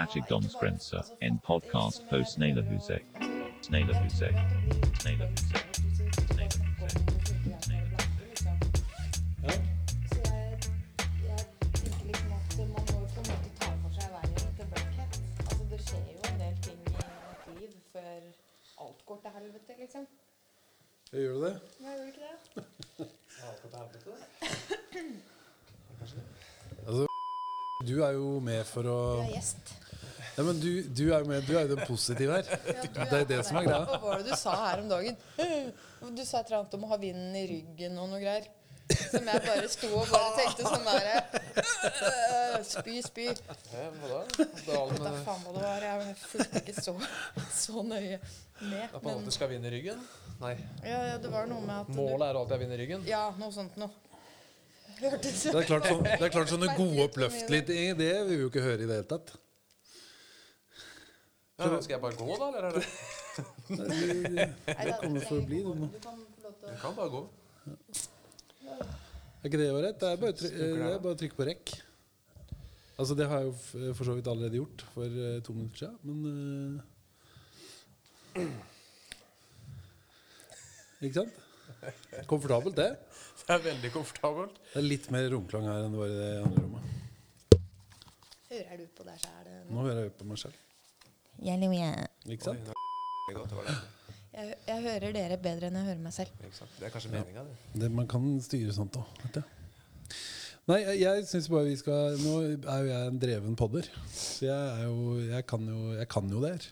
Fattigdomsgrenser, en podkast på Sneglehuset. Sneglehuset. Sneglehuset. Jeg, jeg liksom det alt går til helvete, liksom. Gjør du det? Ja, gjør ikke det? Altså, du er jo med for å Du er gjest. Ja, men du, du er jo med, du er jo den positive her. Det er det som er greia. Hva var det du sa her om dagen? Du sa et eller annet om å ha vinden i ryggen og noe greier. Som jeg bare sto og bare tenkte sånn derre Spy, spy. Hva da? Da faen hva det var. Jeg fulgte ikke så, så nøye med. at man alltid skal vinne i ryggen? Nei. ja, ja, det var noe med at Målet er alltid å vinne ryggen? Ja, noe sånt noe. Det er klart, sånn, det er klart sånne gode oppløftelige ideer det vil vi jo ikke høre i det hele tatt. Ja, skal jeg bare gå, da? Eller er det Det kommer for å bli det nå. Du kan bare gå. Er ikke det ålreit? Det er bare å eh, det er bare å trykke på rekk. Altså, det har jeg jo for så vidt allerede gjort for eh, to minutter siden, men uh, Ikke sant? Komfortabelt, det. Det er veldig komfortabelt. Det er litt mer romklang her enn det var i det andre rommet. Hører du på deg sjæl? Nå hører jeg på meg selv. Ikke lever igjen. Ikke sant? Jeg, jeg hører dere bedre enn jeg hører meg selv. Det er kanskje meninga, det. Det, man kan styre sånt òg, vet du. Nei, jeg, jeg syns bare vi skal Nå er jo jeg en dreven podder. Så jeg er jo Jeg kan jo, jeg kan jo det her.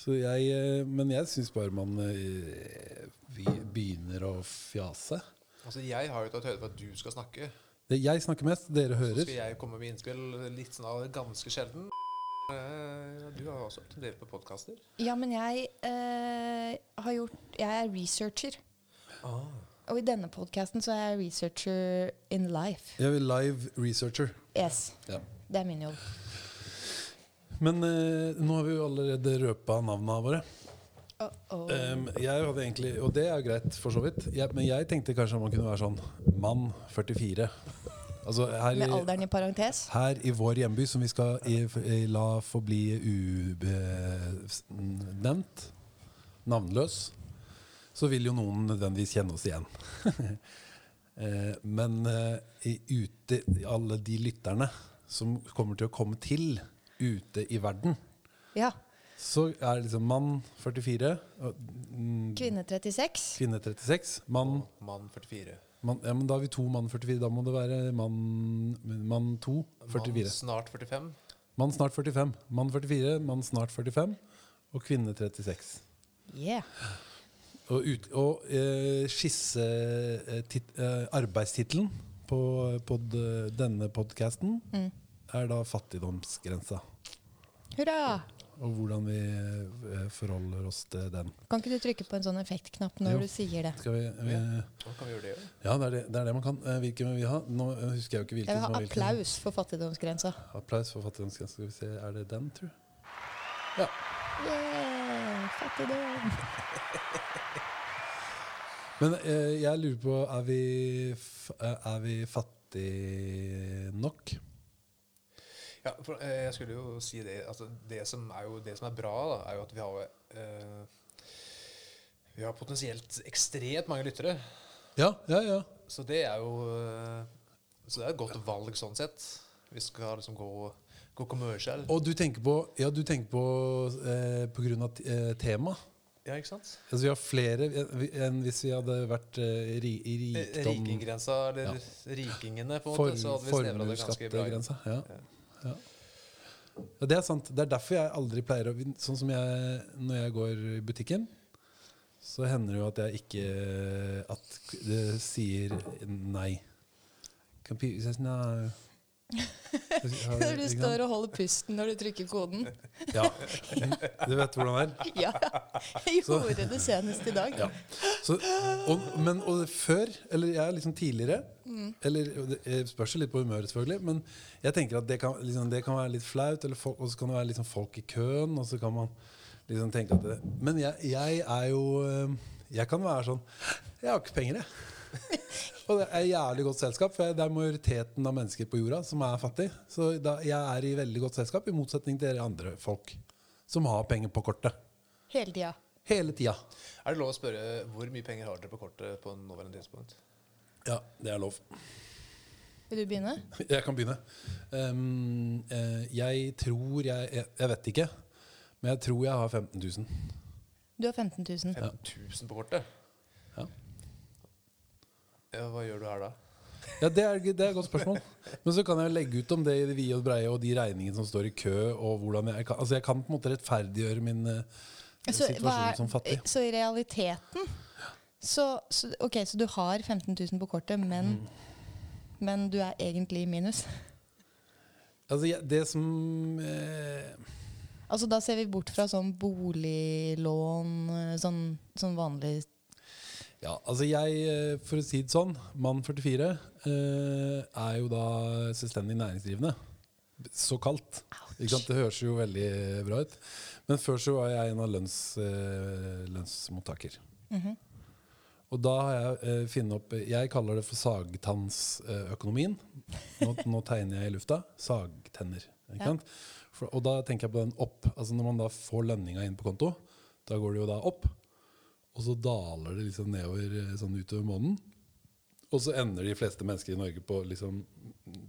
Så jeg eh, Men jeg syns bare man eh, Vi begynner å fjase. Altså, Jeg har jo tatt høyde for at du skal snakke. Det, jeg snakker mest, dere hører. Så skal jeg komme med innspill litt sånn ganske sjelden. Eh, Du har også drevet på podkaster. Ja, men jeg eh, har gjort Jeg er researcher. Ah. Og i denne podkasten så er jeg researcher in life. Ja, live researcher. Yes. Ja. Det er min jobb. Men eh, nå har vi jo allerede røpa navnene våre. Uh oh. Um, jeg hadde egentlig, og det er jo greit, for så vidt. Jeg, men jeg tenkte kanskje man kunne være sånn mann 44. Altså her, Med alderen i parentes. her i vår hjemby, som vi skal i, i, la forbli ubevnevnt, navnløs, så vil jo noen nødvendigvis kjenne oss igjen. Men ute, alle de lytterne som kommer til å komme til ute i verden, Ja. så er det liksom mann 44, og, mm, Kvinne 36. kvinne 36, mann Mann 44. mann- ja, men Da er vi to mann 44. Da må det være mann, mann 2 44. Mann snart 45. Mann snart 45. Mann 44, mann snart 45. Og kvinne 36. Yeah. Og, ut, og eh, skisse eh, tit, eh, Arbeidstittelen på, på d- denne podkasten Mm. er da 'Fattigdomsgrensa'. Hurra! Og hvordan vi eh, forholder oss til den. Kan ikke du trykke på en sånn effektknapp når Jo. du sier det? Skal vi, vi ja, kan vi gjøre det jo. Ja, det er det, det er det man kan. Eh, Hvilken vil vi ha? Nå husker jeg jo ikke hvilken. Jeg vil ha hvilken. applaus for fattigdomsgrensa. Applaus for fattigdomsgrensa. Skal vi se, er det den, tror du? Ja. Yeah, fattigdom. Men eh, jeg lurer på Er vi, er vi fattige nok? Ja, for, eh, jeg skulle jo si det altså, det, som er jo, det som er bra, da, er jo at vi har eh, Vi har potensielt ekstremt mange lyttere. Ja, ja, ja. Så det er jo eh, Så det er et godt valg sånn sett. Vi skal liksom gå, gå. Og du tenker på, ja, du tenker på eh, på grunn av eh, tema? Ja, ikke sant? Altså, vi har flere enn hvis vi hadde vært eh, ri, i Eh, rikdom Rikinggrensa, eller Ja. rikingene, på en for, måte. Så hadde vi snevra det ganske bra. Formuesskattegrensa. Ja. Ja. det er sant. Det er derfor jeg aldri pleier å Sånn som jeg når jeg går i butikken, så hender det jo at jeg ikke At det sier nei. Computer says no. Når du står og holder pusten når du trykker koden. Ja. Du vet hvordan det er? Ja, jeg gjorde det senest i dag. Ja. Så, og, men og før, eller jeg liksom tidligere Mm. Eller det spørs litt på humøret, selvfølgelig. Men jeg tenker at det kan, liksom, det kan være litt flaut, eller folk, og så kan det være liksom folk i køen. Og så kan man liksom tenke at det, Men jeg, jeg er jo eh, Jeg kan være sånn Jeg har ikke penger, jeg. Og det er jævlig godt selskap, for det er majoriteten av mennesker på jorda som er fattig. Så da, jeg er i veldig godt selskap, i motsetning til dere andre folk som har penger på kortet. Hele tida. Hele tida. Er det lov å spørre hvor mye penger har dere på kortet på nåværende tidspunkt? Ja, det er lov. Vil du begynne? Jeg kan begynne. Um, uh, jeg tror jeg, jeg Jeg vet ikke, men jeg tror jeg har 15 000. Du har 15 000. 15 000 på kortet? Ja. Hva gjør du her da? Ja, det er, det er et godt spørsmål. Men så kan jeg legge ut om det i det vide og breie og de regningene som står i kø. Og hvordan jeg kan, altså jeg kan på en måte rettferdiggjøre min uh, Så, situasjon er- som fattig. så i realiteten så, så, Ok, så du har 15 000 på kortet, men, Mm. men du er egentlig i minus? Altså jeg, det som eh, Altså Da ser vi bort fra sånn boliglån, eh, sånn, sånn vanlig Ja, altså jeg, eh, for å si det sånn, mann 44, eh, er jo da selvstendig næringsdrivende. Såkalt. Ikke sant? Det høres jo veldig bra ut. Men før så var jeg en av lønns, eh, lønnsmottaker. Og da har jeg eh, funnet opp Jeg kaller det for sagtannsøkonomien. Nå, nå tegner jeg i lufta. Sagtenner. Ikke Ja. sant? For, og da tenker jeg på den opp. Altså Når man da får lønninga inn på konto, da går det jo da opp. Og så daler det liksom nedover eh, sånn utover måneden. Og så ender de fleste mennesker i Norge på liksom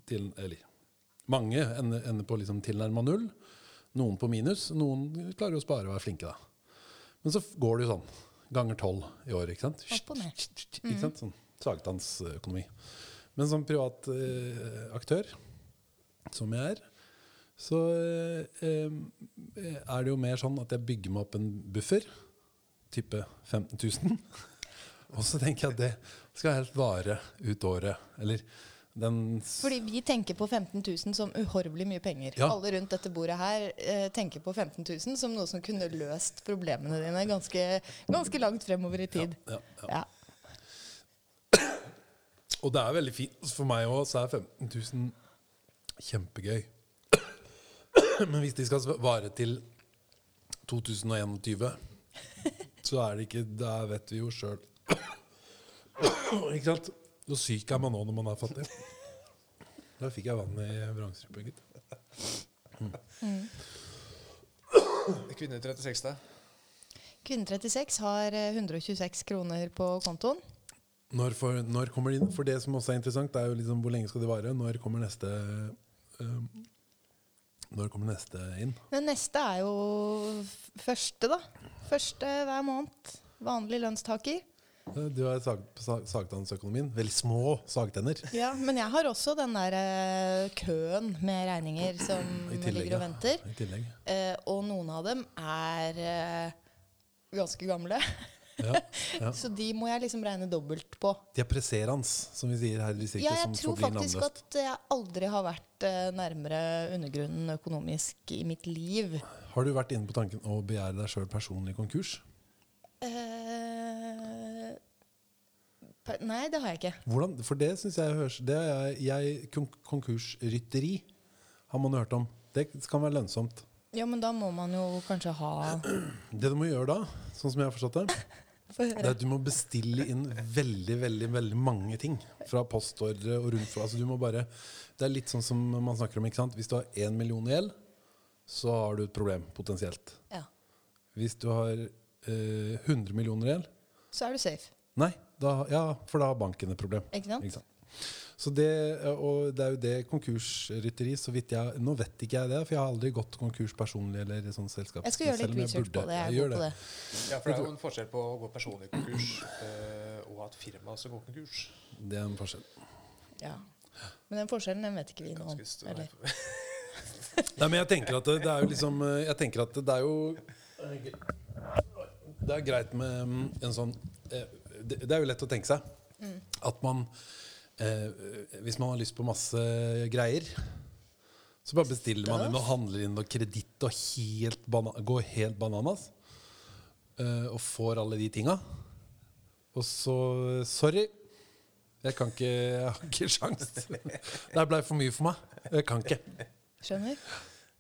til, Eller mange ender, ender på liksom tilnærma null. Noen på minus. Noen klarer å spare og være flinke, da. Men så går det jo sånn. Ganger tolv i år, ikke sant? Opp og ned. Ikke sant? Sånn sagtannsøkonomi. Men som privat eh, aktør, som jeg er, så eh, eh, er det jo mer sånn at jeg bygger meg opp en buffer, type 15 000. Og så tenker jeg at det skal helt vare ut året. Eller den Fordi vi tenker på 15 000 som uhorvelig mye penger. Ja. Alle rundt dette bordet her eh, tenker på 15 000 som noe som kunne løst problemene dine ganske, ganske langt fremover i tid. ja, ja. Ja. Og det er veldig fint. For meg òg så er 15 000 kjempegøy. Men hvis de skal vare til 2021, så er det ikke Da vet vi jo sjøl. Ikke sant? Så syk er man nå når man er fattig. Da fikk jeg vann i vrangstrupa, gitt. Kvinne 36, da? Kvinne 36 har eh, 126 kroner på kontoen. Når, for, når kommer de inn? For det som også er interessant, det er jo liksom hvor lenge skal de vare? Når kommer neste um, Når kommer neste inn? Den neste er jo første, da. Første hver måned. Vanlig lønnstaker. Eh, Du har sag, sag, sagtannsøkonomien. Veldig små sagtenner. Ja, men jeg har også den der eh, køen med regninger som tillegg, ligger og venter. I tillegg. Eh, og noen av dem er ganske gamle. Ja, ja. Så de må jeg liksom regne dobbelt på. De er presserans, som vi sier her i distriktet. Ja, jeg som tror faktisk at jeg aldri har vært eh, nærmere undergrunnen økonomisk i mitt liv. Har du vært inne på tanken å begjære deg sjøl personlig konkurs? Eh, nei, det har jeg ikke. Hvordan? For det syns jeg høres det er jeg, Konkursrytteri har man hørt om. Det kan være lønnsomt. Ja, men da må man jo kanskje ha Det du må gjøre da, sånn som jeg har forstått det er at du må bestille inn veldig veldig, veldig mange ting fra postordre og rundt. Altså du må bare, det er litt sånn som man snakker om. ikke sant? Hvis du har én million i gjeld, så har du et problem potensielt. Ja, Hvis du har eh, 100 millioner i gjeld så er du safe. Nei, da, ja, for da har banken et problem. Ikke sant? Ikke sant? Så det, og det er jo det konkursrytteri så vidt jeg, Nå vet ikke jeg det, for jeg har aldri gått konkurs personlig. eller i sånn selskap. Jeg skal gjøre litt research burde. på det. Jeg Jeg på det. Ja, for det er jo en forskjell på å gå personlig konkurs eh, og at firma skal gå konkurs. Det er en forskjell. Ja. Men den forskjellen den vet ikke vi noe om. Eller? Nei, men jeg tenker at det, det er jo liksom Jeg tenker at det er jo Det er greit med mm, en sånn eh, Det det er jo lett å tenke seg at man eh, Hvis man har lyst på masse greier, så bare bestiller man inn og handler inn og kreditt og helt bana går helt bananas. eh, og får alle de tinga. Og så Sorry. Jeg kan ikke Jeg har ikke sjans. Det blei for mye for meg. Jeg kan ikke. Skjønner?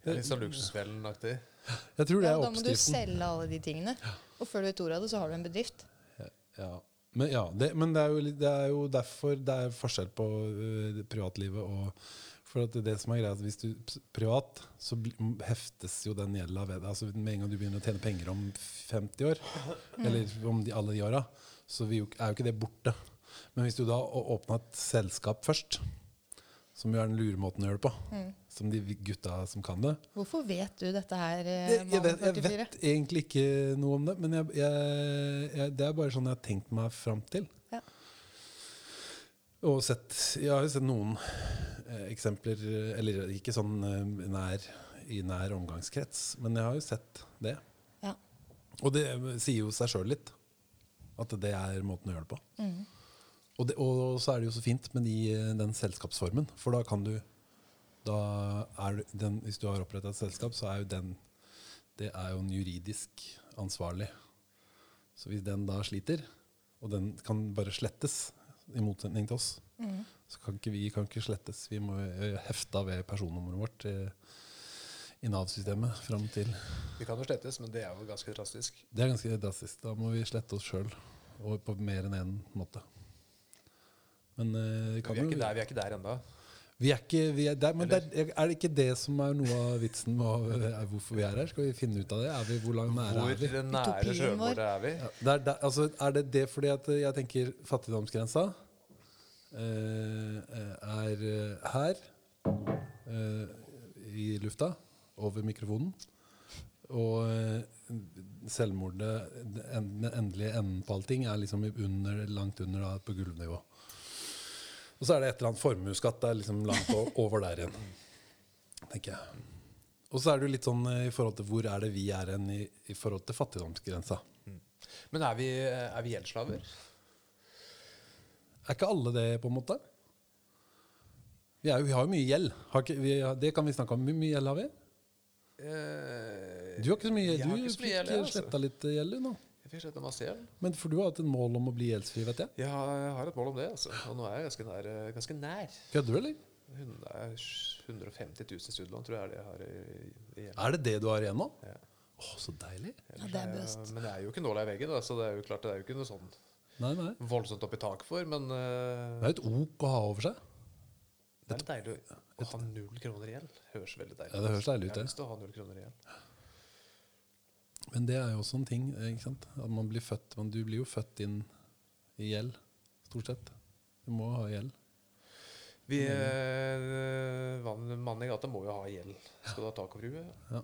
Det er litt sånn Luksusfellen-aktig. Jeg tror det Ja, er da må du selge alle de tingene. Og før du vet ordet av det, så har du en bedrift. Ja. Men, ja, det, men det, er jo, det er jo derfor det er forskjell på uh, privatlivet og For at det som er greia, hvis du privat, så heftes jo den gjelda ved deg. Altså med en gang du begynner å tjene penger om 50 år, eller om de, alle de åra, så jo, er jo ikke det borte. Men hvis du da åpna et selskap først, som jo er den lure måten å gjøre det på, som de gutta som kan det, Hvorfor vet du dette her, eh, det, jeg, vet, jeg vet egentlig ikke noe om det, men jeg, jeg, jeg, det er bare sånn jeg har tenkt meg fram til. Ja. Og sett, jeg har jo sett noen eh, eksempler, eh, eller ikke sånn eh, nær, i nær omgangskrets, men jeg har jo sett det. Ja. Og det sier jo seg sjøl litt, at det er måten å gjøre det på. Mm. Og, det, og så er det jo så fint med de, den selskapsformen, for da kan du da er den, Hvis du har oppretta et selskap, så er jo den Det er jo en juridisk ansvarlig. Så hvis den da sliter, og den kan bare slettes, i motsetning til oss, Mm. så kan ikke vi kan ikke slettes. Vi må hefte hefta ved personnummeret vårt i, i Nav-systemet fram til Vi kan jo slettes, men det er jo ganske drastisk. Det er ganske drastisk. Da må vi slette oss sjøl, og på mer enn én måte. Men eh, vi vi er jo ikke der, vi er ikke der ennå. Vi er ikke vi er der, men det er, er det ikke det som er noe av vitsen med er hvorfor vi er her? Skal vi finne ut av det? Er vi, hvor langt nære Hvor er vi? nære Utopien er vi? Ja, det er, der- altså, er det det fordi at jeg tenker fattigdomsgrensa eh, er eh, her eh, i lufta, over mikrofonen. Og eh, selvmordet, den endelige enden på allting, er liksom under, langt under da, på gulvnivå. Og så er det et eller annet formuesskatt det er liksom langt over der igjen, tenker jeg. Og så er det jo litt sånn eh, i forhold til hvor er det vi er hen i, i forhold til fattigdomsgrensa. Men er vi, er vi gjeldsslaver? Er ikke alle det, på en måte? Vi, er vi har jo mye gjeld. Har ikke, vi, det kan vi snakke om. Hvor mye gjeld har vi? Eh, Du har ikke så mye gjeld. Du fikk sletta litt gjeld, du nå. Jeg sletta masse gjeld. Men for du har hatt et mål om å bli gjeldsfri, vet jeg. Ja, jeg har et mål om det, altså. Og nå er jeg ganske nær. eh, Ganske nær. Kødder du, eller? Det er 150 000 studielån, tror jeg er det jeg har i, i. Er det det du har igjen nå? Ja. Å, så deilig. Ellers det er jeg- best. Men det er jo ikke nåla i veggen, da, så det er jo klart det er jo ikke noe sånn Nei, nei. voldsomt opp i tak for, men uh, Det er jo et ok å ha over seg. det er deilig å å ha null kroner i gjeld. Høres veldig deilig ut. Ja, det høres deilig ut, Jeg har lyst til å ha null kroner i gjeld. Men det er jo også en ting. ikke sant? At man blir født, men Du blir jo født inn i gjeld, stort sett. Du må ha gjeld. Vi, eh, Mannen i gata må jo ha gjeld. Skal du ha tak over huet? Ja.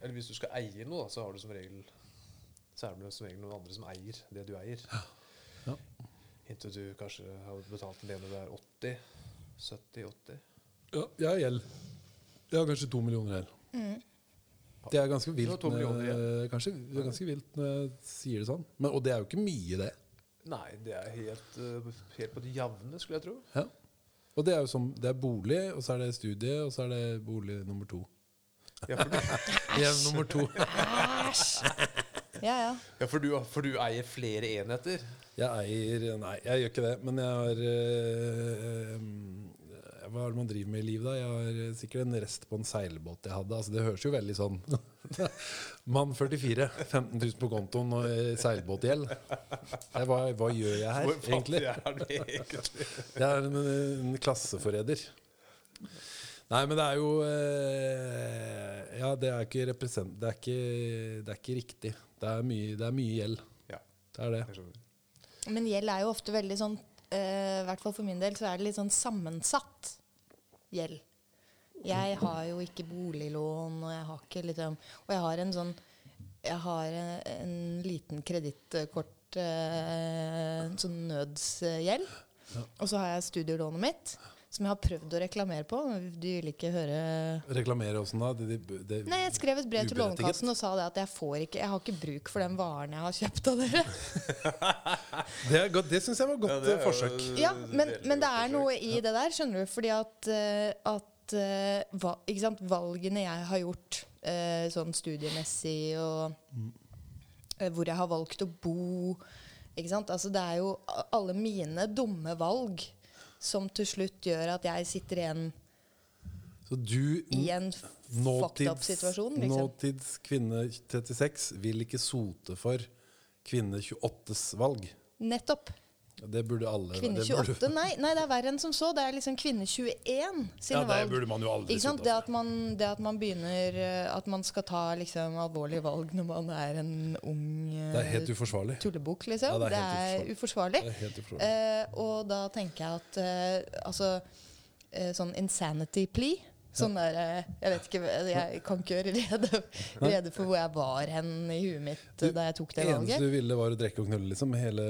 Eller hvis du skal eie noe, da, så har du som regel Så er det som regel noen andre som eier det du eier. Ja. Inntil du kanskje har betalt en del når du er 80. 70-80. Ja, jeg har gjeld. Jeg har kanskje to millioner gjeld. Det er ganske vilt. når- kanskje, det er ganske vilt når jeg sier det sånn. Men, og det er jo ikke mye, det. Nei, det er helt, eh, helt på det jevne, skulle jeg tro. Ja. Og det er jo som, det er bolig, og så er det studie, og så er det bolig nummer to. Ja, for du, Hjem nummer to. Ja, ja. ja, for du, for du eier flere enheter. Jeg eier Nei, jeg gjør ikke det. Men jeg har øh, øh, Hva er det man driver med i livet, da? Jeg har øh, sikkert en rest på en seilbåt jeg hadde. Altså, det høres jo veldig sånn Mann 44, 15 000 på kontoen og øh, seilbåtgjeld. Hva, hva gjør jeg her, egentlig? Jeg er en, en klasseforræder. Nei, men det er jo øh, Ja, det er ikke represent... Det er ikke, det er ikke riktig. Det er mye, det er mye gjeld. Ja, Det er det. Men gjeld er jo ofte veldig sånn eh, hvert fall for min del så er det litt sånn sammensatt gjeld. Jeg har jo ikke boliglån, og jeg har ikke liksom Og jeg har en sånn Jeg har en, en liten kredittkort eh, sånn nødsgjeld. Og så har jeg studielånet mitt, som jeg har prøvd å reklamere på. men Du vil ikke høre Reklamere åssen da? Det, det, det, Nei, jeg skrev et brev til. Lånekassen og sa det at jeg får ikke Jeg har ikke bruk for den varen jeg har kjøpt av dere. Det, er godt- det syns jeg var godt Ja, det er forsøk. Ja, men, men det er noe i det der, skjønner du. Fordi at, eh, at eh, va, ikke sant? valgene jeg har gjort eh, sånn studiemessig, og eh, hvor jeg har valgt å bo ikke sant? Altså, Det er jo alle mine dumme valg som til slutt gjør at jeg sitter igjen Så du, i en fucked up situasjon. Liksom. nåtids kvinne 36 vil ikke sote for kvinne 28s valg. nettopp. Det burde alle Kvinne det burde- 28. Nei, nei, det er verre enn som så. Det er liksom kvinne 21 sine Ja, det valg. burde man jo aldri Ikke sant? Det at, man, det at man begynner eh, At man skal ta liksom alvorlige valg når man er en ung eh, Det er helt uforsvarlig. tullebukk, liksom. Ja, det det, er er helt uforsvarlig. Det er helt uforsvarlig. Uh, og da tenker jeg at uh, altså uh, Sånn insanity plea Sånn der, eh, Jeg vet ikke, jeg kan ikke gjøre rede, rede for hvor jeg var hen i huet mitt da jeg tok det eneste du ville, var å drikke og knulle liksom, hele,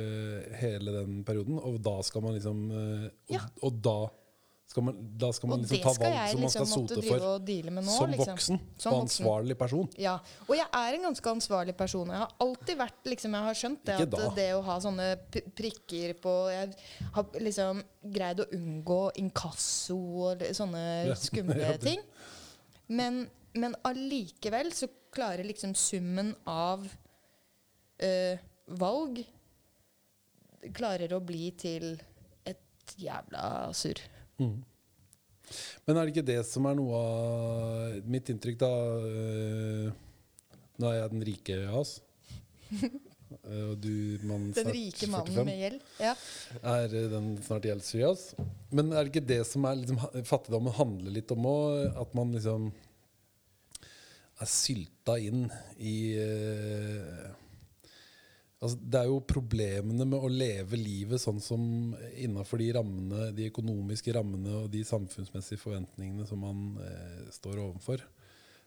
eh, hele den perioden. Og da skal man liksom eh, og, Ja. og da skal man, da skal man liksom ta valg jeg som man skal liksom sote for nå. som liksom. voksen Som og ansvarlig person. Ja, og jeg er en ganske ansvarlig person. Jeg har alltid vært liksom, Jeg har skjønt det at det å ha sånne prikker på Jeg har liksom greid å unngå inkasso og sånne skumle ting. Men, men allikevel så klarer liksom summen av øh, valg Klarer å bli til et jævla surr. Men er det ikke det som er noe av mitt inntrykk, da øh, Nå er jeg den rike av oss. Øh, Og du, mann Den rike mannen 45, med gjeld. Ja. er øh, den snart gjeldsfri av oss. Men er det ikke det som er liksom, fattigdommen handler litt om òg? At man liksom er sylta inn i øh, Altså, det er jo problemene med å leve livet sånn som innafor de rammene, de økonomiske rammene og de samfunnsmessige forventningene som man eh, står overfor.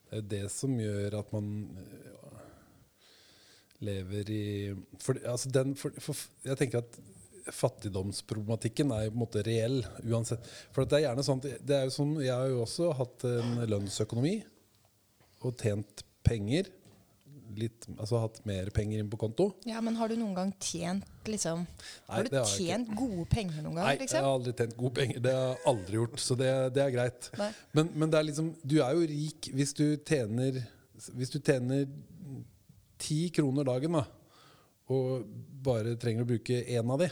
Det er jo det som gjør at man eh, lever i for, altså den, for, for, Jeg tenker at fattigdomsproblematikken er på en måte reell uansett. For det er gjerne sånn at sånn, Jeg har jo også hatt en lønnsøkonomi og tjent penger. Litt, altså hatt mer penger inn på konto. ja, men har du noen gang tjent liksom Nei, Har du har tjent gode penger noen gang? Nei, jeg liksom? har aldri tjent gode penger. Det har jeg aldri gjort, så det, det er greit. Men, men det er liksom, du er jo rik hvis du tjener Hvis du tjener ti kroner dagen, da, og bare trenger å bruke én av de,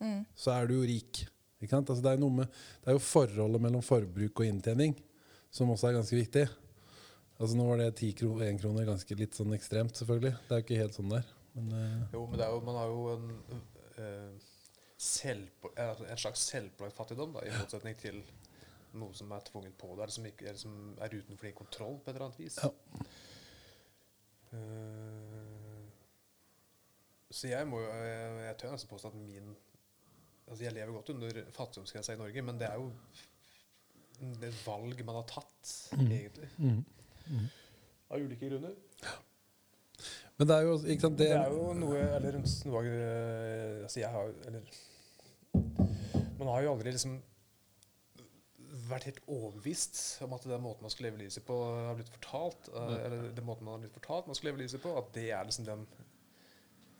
Mm. så er du jo rik. Altså det, er med, det er jo forholdet mellom forbruk og inntjening som også er ganske viktig. Altså Nå var det ti kroner, én kroner ganske litt sånn ekstremt, selvfølgelig. Det er jo ikke helt sånn der. Men, uh, Jo, men det er jo, man har jo en, uh, selvpå- eh, altså en slags selvpålagt fattigdom, da, i motsetning til noe som er tvunget på deg, eller som, ikke, eller som er utenfor din kontroll på et eller annet vis. Ja. Uh, så jeg må jo Jeg, jeg tør nesten påstå at min Altså, jeg lever godt under fattigdomsgrensa i Norge, men det er jo et valg man har tatt, egentlig. mm. Av ulike grunner. men det er jo ikke sant, det, Det er jo noe Eller noe av eh, Altså, jeg har Eller Man har jo aldri liksom vært helt overbevist om at den måten man skal leve livet sitt på, har blitt fortalt. eh, eller den måten man har blitt fortalt man skal leve livet sitt på, at det er liksom den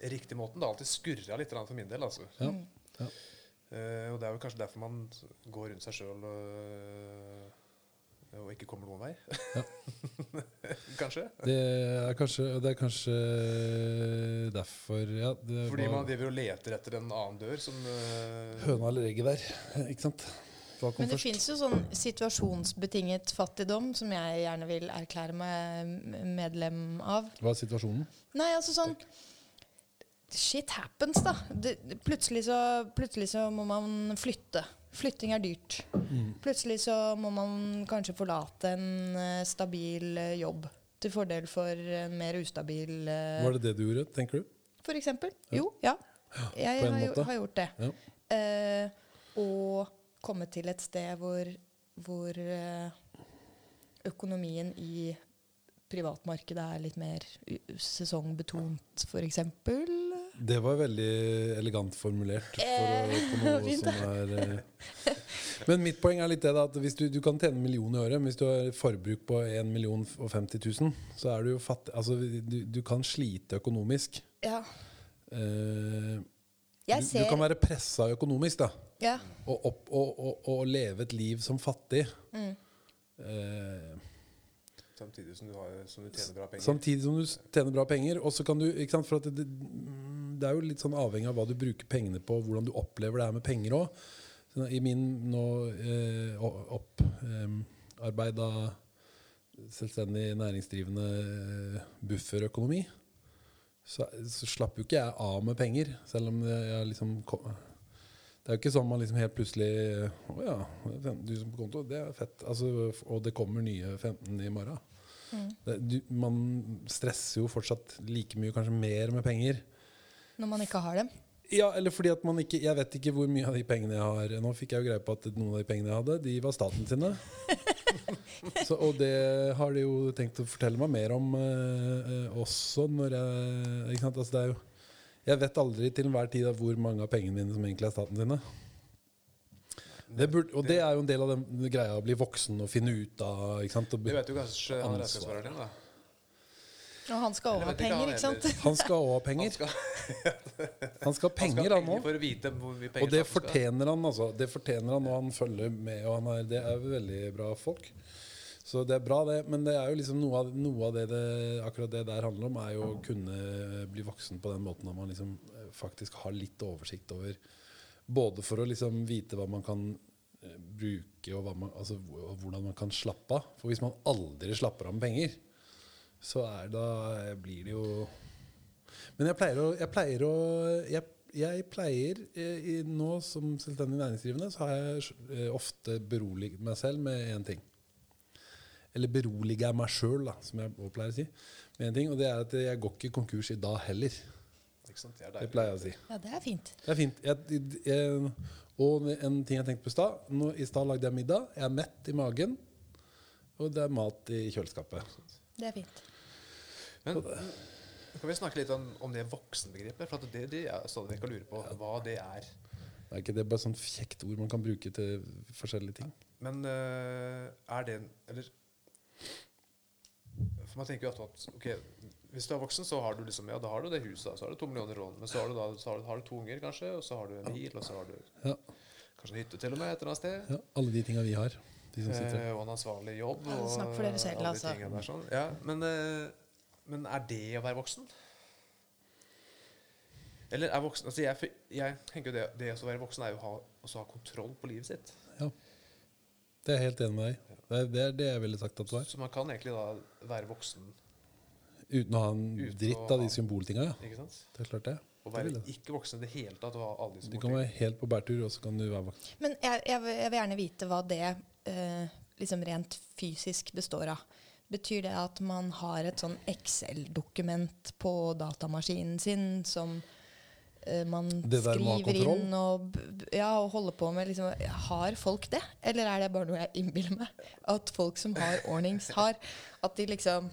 riktige måten. Det har alltid skurra litt for min del, altså. Ja. Ja. Uh, og det er jo kanskje derfor man går rundt seg sjøl og, og ikke kommer noen vei. kanskje. Det er kanskje, det er kanskje derfor ja, det Fordi var man driver og leter etter en annen dør som uh, Høna eller egget der, ikke sant? Men det fins jo sånn situasjonsbetinget fattigdom som jeg gjerne vil erklære meg medlem av. Hva er situasjonen? Nei, altså sånn Shit happens, da. Det- plutselig, så, plutselig så må man flytte. Flytting er dyrt. Plutselig så må man kanskje forlate en eh, stabil eh, jobb til fordel for en mer ustabil uh, Var det det du gjorde, tenker du? For eksempel. Jo, ja. Jeg har, har gjort det. Ja. Uh, og kommet til et sted hvor, hvor uh, økonomien i privatmarkedet er litt mer sesongbetont, f.eks. Det var veldig elegant formulert for å, på noe som er eh. Men mitt poeng er litt det da, at hvis du, du kan tjene en million i året, men hvis du har forbruk på 1 million og 50 000, så er du jo fattig. Altså, du, du kan slite økonomisk. Ja. Uh, du, du kan være pressa økonomisk, da. ja. Og, opp, og, og, og leve et liv som fattig. Mm. Eh, Samtidig som du, har, som du tjener bra penger. Samtidig som du tjener bra penger. Og så kan du, ikke sant, for det, det, er jo litt sånn avhengig av hva du bruker pengene på, hvordan du opplever det her med penger òg. I min nå eh, opparbeida selvstendig næringsdrivende eh, bufferøkonomi, så, så slapp jo ikke jeg av med penger. Selv om jeg, liksom kom, Det er jo ikke sånn man liksom helt plutselig Å ja, det er 15 000 på konto, det er fett. Altså, og det kommer nye 15 i morgen. Det, du, man stresser jo fortsatt like mye, kanskje mer med penger. Når man ikke har dem. Ja, eller fordi at man ikke Jeg vet ikke hvor mye av de pengene jeg har Nå fikk jeg jo greie på at noen av de pengene jeg hadde, de var staten sine. Så, og det har de jo tenkt å fortelle meg mer om eh, også når jeg Ikke sant? Altså, det er jo Jeg vet aldri til enhver tid hvor mange av pengene mine som egentlig er staten sine. Det burde, og det er jo en del av den greia å bli voksen og finne ut av. Ikke sant? Og, Det vet jo kanskje han Ansvar. regnskapsføreren til, da. Og han skal òg ha penger, han ikke sant? han skal òg ha penger. skal, Han skal ha penger, han òg. Og det skal fortjener han, altså. Det fortjener han, og han følger med. Og han er, det er veldig bra folk. Så det er bra, det. Men det er jo liksom noe av, noe av det, det akkurat det der handler om, er jo å kunne bli voksen på den måten at man liksom eh, faktisk har litt oversikt over Både for å liksom vite hva man kan eh, bruke, og man, altså, hvordan man kan slappe av. For hvis man aldri slapper av med penger, så er da blir det jo Men jeg pleier å, jeg pleier, å jeg, jeg pleier eh, i, Nå som selvstendig næringsdrivende så har jeg eh, ofte beroliget meg selv med én ting. Eller beroliger jeg meg sjøl, som jeg pleier å si. Med en ting, og det er at jeg går ikke konkurs i dag heller. Ikke sant? Det er Det pleier jeg å si. Ja, det er fint. Det er fint. Jeg, jeg, og en ting jeg tenkte på i stad. I stad lagde jeg middag. Jeg er mett i magen. Og det er mat i kjøleskapet. Det er fint. Men kan vi snakke litt om, om det voksenbegrepet? For at det, det er stadig vekk å lure på hva det er. Det Er ikke det bare sånn kjekt ord man kan bruke til forskjellige ting? Men øh, er det en Eller For man tenker jo at, at ok, hvis du er voksen, så har du liksom Ja, da har du det huset, da, så har du to millioner råd. Men så har du da så har du, har du to unger, kanskje, og så har du en bil, og så har du Ja, kanskje en hytte til og med et eller annet sted. ja Alle de tinga vi har. De som sitter Eh, og en ansvarlig jobb. Ja, snakk for dere selv, altså. de. Der, sånn. ja, men, eh, men er det å være voksen? Eller er voksen altså jeg, jeg tenker jo det, det å være voksen er jo å ha, også ha kontroll på livet sitt. Ja. Det er jeg helt enig med deg. Det er det, er det jeg ville sagt at du er. Så man kan egentlig da være voksen, Uten å ha en Uten dritt av de symboltinga, ja. ikke sant? Det er klart det. Å være vil jeg. ikke voksen i det hele tatt og ha alle disse Du kan være helt på bærtur, og så kan du være voksen. Men jeg, jeg, vil- jeg vil gjerne vite hva det eh, liksom rent fysisk består av. Betyr det at man har et sånn Excel-dokument på datamaskinen sin som eh, man Det skriver inn og, ja, og holder på med? Liksom, har folk det? Eller er det bare noe jeg innbiller meg? At folk som har ordnings, har. At de liksom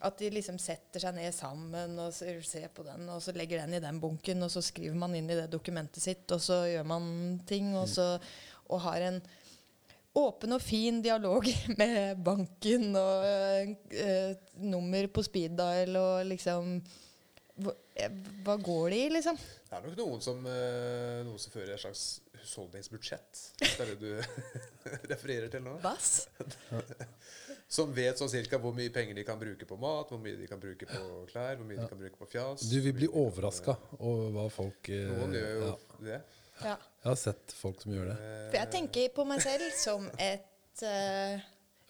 at de liksom setter seg ned sammen og ser, på den, og så legger den i den bunken, og så skriver man inn i det dokumentet sitt, og så gjør man ting, og, så, og har en åpen og fin dialog med banken og eh, nummer på speed dial og liksom hva, eh, hva går det i, liksom? Det er nok noen som, eh, noen som fører et slags husholdningsbudsjett. Hvis det er det du refererer til nå. Bass? Som vet sånn cirka hvor mye penger de kan bruke på mat, hvor mye de kan bruke på klær, hvor mye de kan bruke på fjas. Du vil bli overraska over hva folk eh, Noen gjør jo ja. det. Ja. Jeg har sett folk som gjør det. For jeg tenker på meg selv som et eh,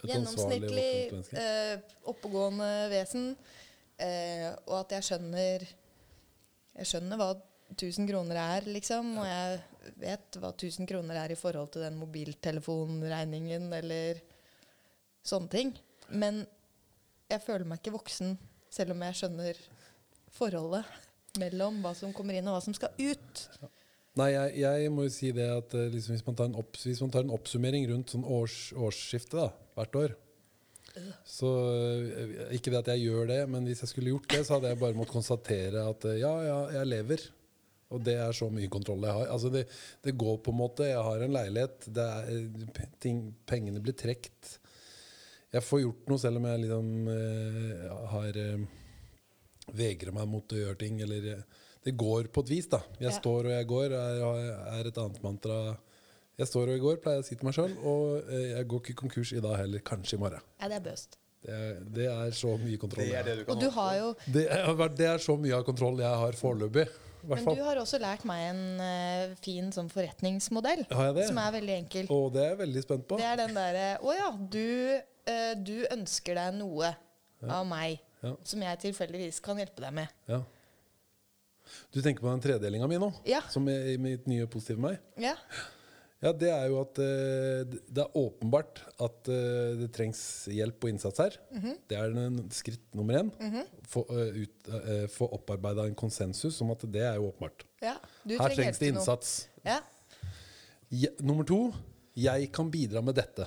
Et gjennomsnittlig eh, oppegående vesen. eh, og at jeg skjønner Jeg skjønner hva 1000 kroner er, liksom. Og jeg vet hva 1000 kroner er i forhold til den mobiltelefonregningen eller sånne ting. Men jeg føler meg ikke voksen selv om jeg skjønner forholdet mellom hva som kommer inn og hva som skal ut. Nei, jeg, jeg må jo si det at eh, liksom, hvis, man tar en opps, hvis man tar en oppsummering rundt sånn års, årsskiftet da, hvert år Så eh, Ikke det at jeg gjør det, men hvis jeg skulle gjort det, så hadde jeg bare måttet konstatere at eh, ja, ja, jeg lever. Og det er så mye kontroll jeg har. Altså det, det går på en måte. Jeg har en leilighet. Er, ting, pengene blir trukket. Jeg får gjort noe selv om jeg liksom eh, har eh, vegrer meg mot å gjøre ting. Eller eh, det går på et vis, da. Jeg Ja. står og jeg går, er, er et annet mantra. Jeg står og jeg går, pleier jeg å si til meg sjøl. Og eh, jeg går ikke konkurs i dag heller. Kanskje i morgen. Ja, det er bøst. Det er, det er så mye kontroll. Det er det du kan Og du har jo Det er, det er så mye av kontroll jeg har foreløpig. Men du har også lært meg en uh, fin sånn forretningsmodell. Har jeg det? Som er veldig enkel. Og det er jeg veldig spent på. Det er den derre Å ja, du, eh, du ønsker deg noe av meg Ja. som jeg tilfeldigvis kan hjelpe deg med. Ja. Du tenker på den tredelinga mi nå? Ja. Som er i mitt nye positive meg? Ja. Ja, det er jo at uh, det- er åpenbart at uh, det trengs hjelp og innsats her. Mhm. Det er den skritt nummer én. Få, eh, ut, eh, få opparbeida en konsensus om at det er jo åpenbart. ja. Du Her trengs det innsats. Ja. Nummer to jeg kan bidra med dette.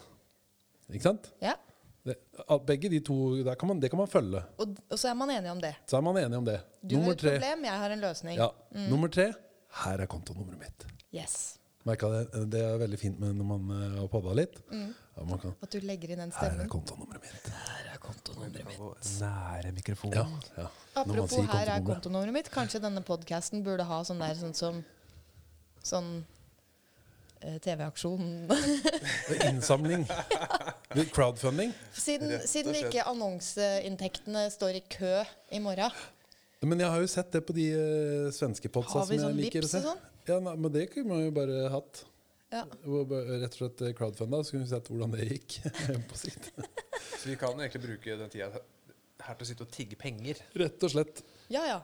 Ikke sant? ja. Det, begge de to der kan man, Det kan man følge. Og, og så er man enig om det. Så er man enig om det. Du har et tre problem, jeg har en løsning. ja, Nummer tre her er kontonummeret mitt. Yes. Merka det, det er veldig fint med når man eh, har podda litt. Ja, man kan, At du legger inn den her er stemmen. kontonummeret mitt. Her er kontonummeret mitt. Nære mikrofonen. Ja, ja. Apropos her er kontonummeret. mitt. Kanskje denne podkasten burde ha sånn der sånn som Sånn TV-aksjon. Innsamling. Crowdfunding. siden siden ikke annonseinntektene står i kø i morgen. Men jeg har jo sett det på de uh, svenske podsa Har vi som jeg sånn liker å se. sånn? Ja, nei, men det kunne man jo bare hatt. Ja. Rett og slett eh, crowdfunda, så kunne vi sett hvordan det gikk på sikt. Så vi kan egentlig bruke den tida her til å sitte og tigge penger. Rett og slett. Ja, ja.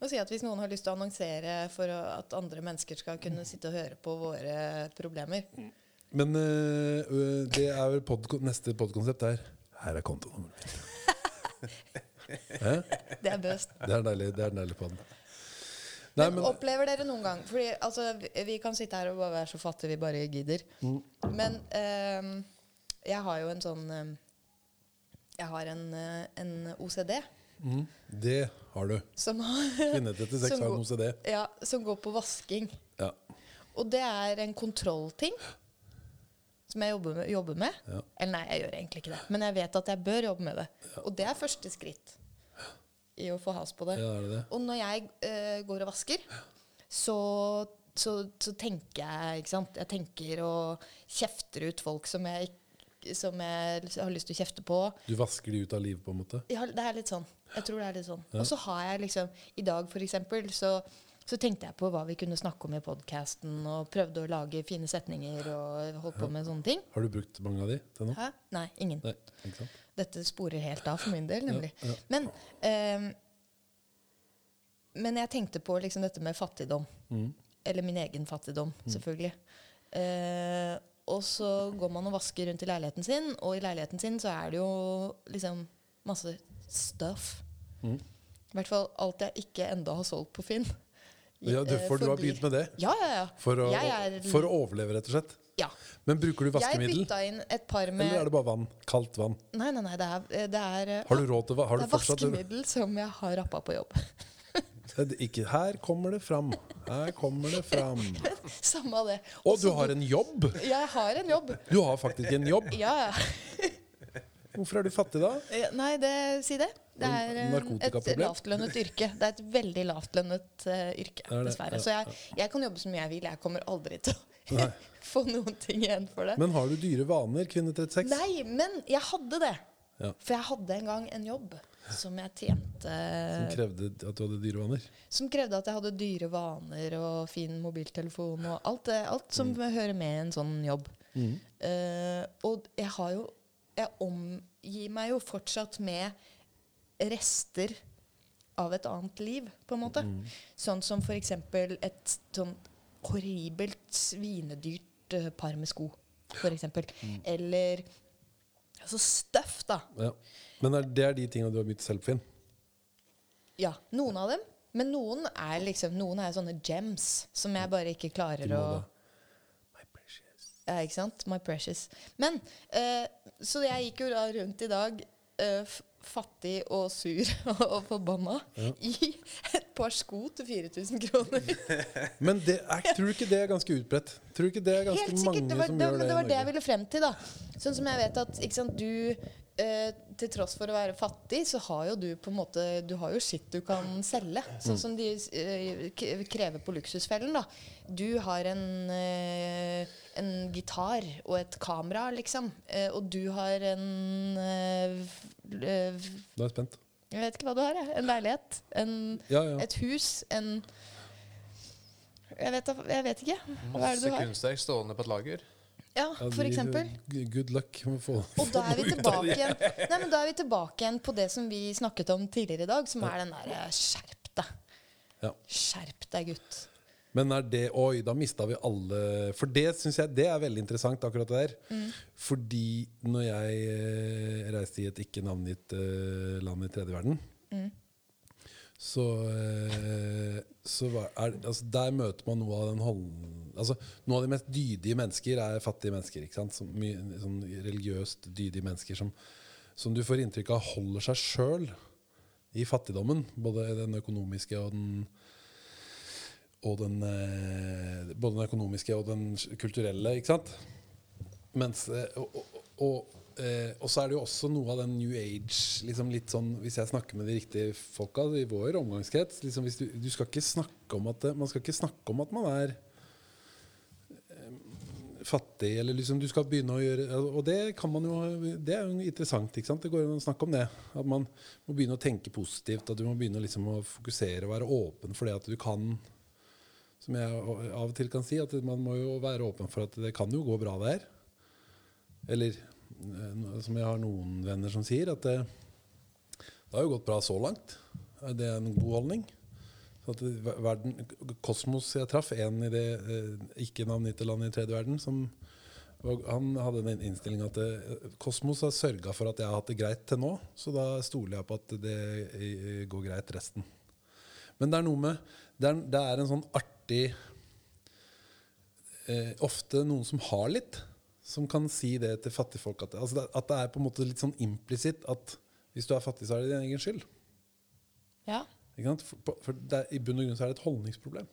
Og si at Hvis noen har lyst til å annonsere for at andre mennesker skal kunne sitte og høre på våre problemer Men øh, det er vel podko neste podkonsept er Her er kontonummeret mitt. Det er bøst. Det er deilig. Det er deilig på den. Nei, Men, men opplever dere noen gang Fordi altså, vi, vi kan sitte her og bare være så fattige vi bare gidder. Mm. Men øh, jeg har jo en sånn ehm, Jeg har en, eh, en OCD mm, det har du. som, har, Kvinne 36 Som har OCD. ja, som går på vasking. Ja. Og det er en kontrollting som jeg jobber med. Jobber med. Ja. Eller nei, jeg gjør egentlig ikke det. Men jeg vet at jeg bør jobbe med det. Og det er første skritt i å få has på det. ja, det det? Og når jeg uh, går og vasker, så, så, så tenker jeg ikke sant? Jeg tenker og kjefter ut folk som jeg, som jeg har lyst til å kjefte på. Du vasker de ut av livet, på en måte? Ja, det er litt sånn. Jeg tror det er litt sånn. Ja. Og så har jeg liksom I dag, for eksempel, så, så tenkte jeg på hva vi kunne snakke om i podkasten, og prøvde å lage fine setninger og holdt på med sånne ting. Har du brukt mange av de til nå? Hæ? Nei, ingen. Nei? Dette sporer helt av for min del, nemlig. Ja. Men, um, men jeg tenkte på liksom dette med fattigdom. Mm. Eller min egen fattigdom, selvfølgelig. Uh, og så går man og vasker rundt i leiligheten sin, og i leiligheten sin så er det jo liksom masse stuff. Mm. I hvert fall alt jeg ikke enda har solgt på Finn. Ja, du, for, for du har begynt med det? Ja, ja, ja. For å, er- for å overleve, rett og slett? ja. Men bruker du Jeg vaskemiddel? bytta inn et par med Eller er det bare vann? Kaldt vann? Nei, nei, nei, det er, det er, eh, Har du råd til har det er vaskemiddel som jeg har rappa på jobb. Ikke, Her kommer det fram. Her kommer det fram. Samme det. Også du har en jobb! Jeg har en jobb. Du har faktisk en jobb. Ja, ja. Hvorfor er du fattig da? Eh, Nei, det, si det. Det er eh, et lavtlønnet yrke. Det er et veldig lavtlønnet uh, yrke, er dessverre. Så jeg, jeg kan jobbe så mye jeg vil. Jeg kommer aldri til å få noen ting igjen for det. Men har du dyre vaner, kvinne 36? Nei, men jeg hadde det. Ja. For jeg hadde en gang en jobb som jeg tjente Som krevde at du hadde dyre vaner? Som krevde at jeg hadde dyre vaner og fin mobiltelefon og alt, det, alt som Mm. hører med en sånn jobb. Eh, og jeg har jo Jeg omgir meg jo fortsatt med rester av et annet liv, på en måte. Mm. Sånn som eksempel et sånn horribelt svinedyrt uh, par med sko, eksempel. Mm. Eller altså støff, da. Ja. Men er, det er de tingene du har begynt selv, Finn? Ja, noen av dem. Men noen er liksom Noen er sånne gems som jeg bare ikke klarer å. Ja, ikke sant? My precious. Men eh, Så jeg gikk jo da rundt i dag eh, fattig og sur og forbanna i et par sko til 4000 kroner. Men det er, tror du ikke det er ganske utbredt? Tror du ikke det er ganske Helt mange. Det var som det, gjør men det det var det jeg ville frem til. da Sånn som jeg vet at ikke sant, du eh, til tross for å være fattig, så har jo du på en måte Du har jo skitt du kan selge. Sånn som de eh, krever på Luksusfellen. da Du har en, eh, en gitar og et kamera, liksom. Eh, og du har en Nå f- eh, Da er jeg spent. Jeg vet ikke hva du har. Jeg. En leilighet. En, Ja, ja. et hus. En jeg vet, jeg vet ikke. Hva er det Masse du har? kunstverk stående på et lager. Ja, for eksempel. Good luck med å få Og da er vi tilbake igjen Nei, men da er vi tilbake igjen på det som vi snakket om tidligere i dag, som er den derre skjerp deg. Skjerp deg, gutt. Men er det Oi, da mista vi alle For det syns jeg det er veldig interessant, akkurat det der. Fordi når jeg eh, reiste i et ikke navngitt eh, land i tredje verden, så, eh, så er, altså, Der møter man noe av den holden, Altså, noe av de mest dydige mennesker er fattige mennesker. Ikke sant? Som, sånn religiøst dydige mennesker som, som du får inntrykk av holder seg sjøl i fattigdommen. Både den økonomiske og den og den, eh, både den økonomiske og den kulturelle, ikke sant? Mens, eh, og, og, eh, og så er det jo også noe av den new age liksom litt sånn, Hvis jeg snakker med de riktige folka i vår omgangskrets liksom du, du skal ikke snakke om at Man skal ikke snakke om at man er fattig, eller liksom du skal begynne å gjøre Og det kan man jo Det er jo interessant. ikke sant? Det går an å snakke om det. At man må begynne å tenke positivt. At du må begynne liksom å fokusere og være åpen for det at du kan som jeg av og til kan si, at man må jo være åpen for at det kan jo gå bra der. Eller eh, som jeg har noen venner som sier, at det, det har jo gått bra så langt. Det er en god holdning. Så verden, Kosmos jeg traff, en i det eh, ikke-navngitte landet i tredje verden, som han hadde den innstillinga at det, Kosmos har sørga for at jeg har hatt det greit til nå, så da stoler jeg på at det eh, går greit resten. Men det er noe med Det er, det er en sånn artig eh, Ofte noen som har litt, som kan si det til fattigfolk. At, altså det, at det er på en måte litt sånn implisitt at hvis du er fattig, så er det din egen skyld. Ja. Ikke sant? For, for er, I bunn og grunn så er det et holdningsproblem.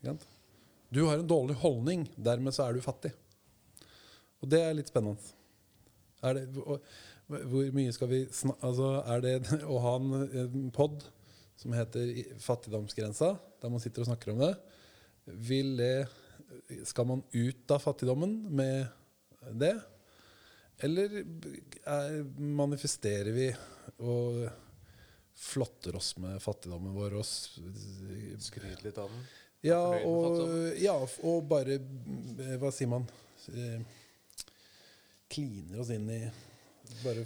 Ikke sant? Du har en dårlig holdning, dermed så er du fattig. Og det er litt spennende. Er det, og, hvor mye skal vi snakke altså, Er det å ha en, en pod som heter Fattigdomsgrensa, der man sitter og snakker om det, vil det Skal man ut av fattigdommen med det? Eller er, manifesterer vi og flotter oss med fattigdommen vår og Skryter litt av den. ja, og, ja, og bare eh, Hva sier man? Eh, Kliner oss inn i Bare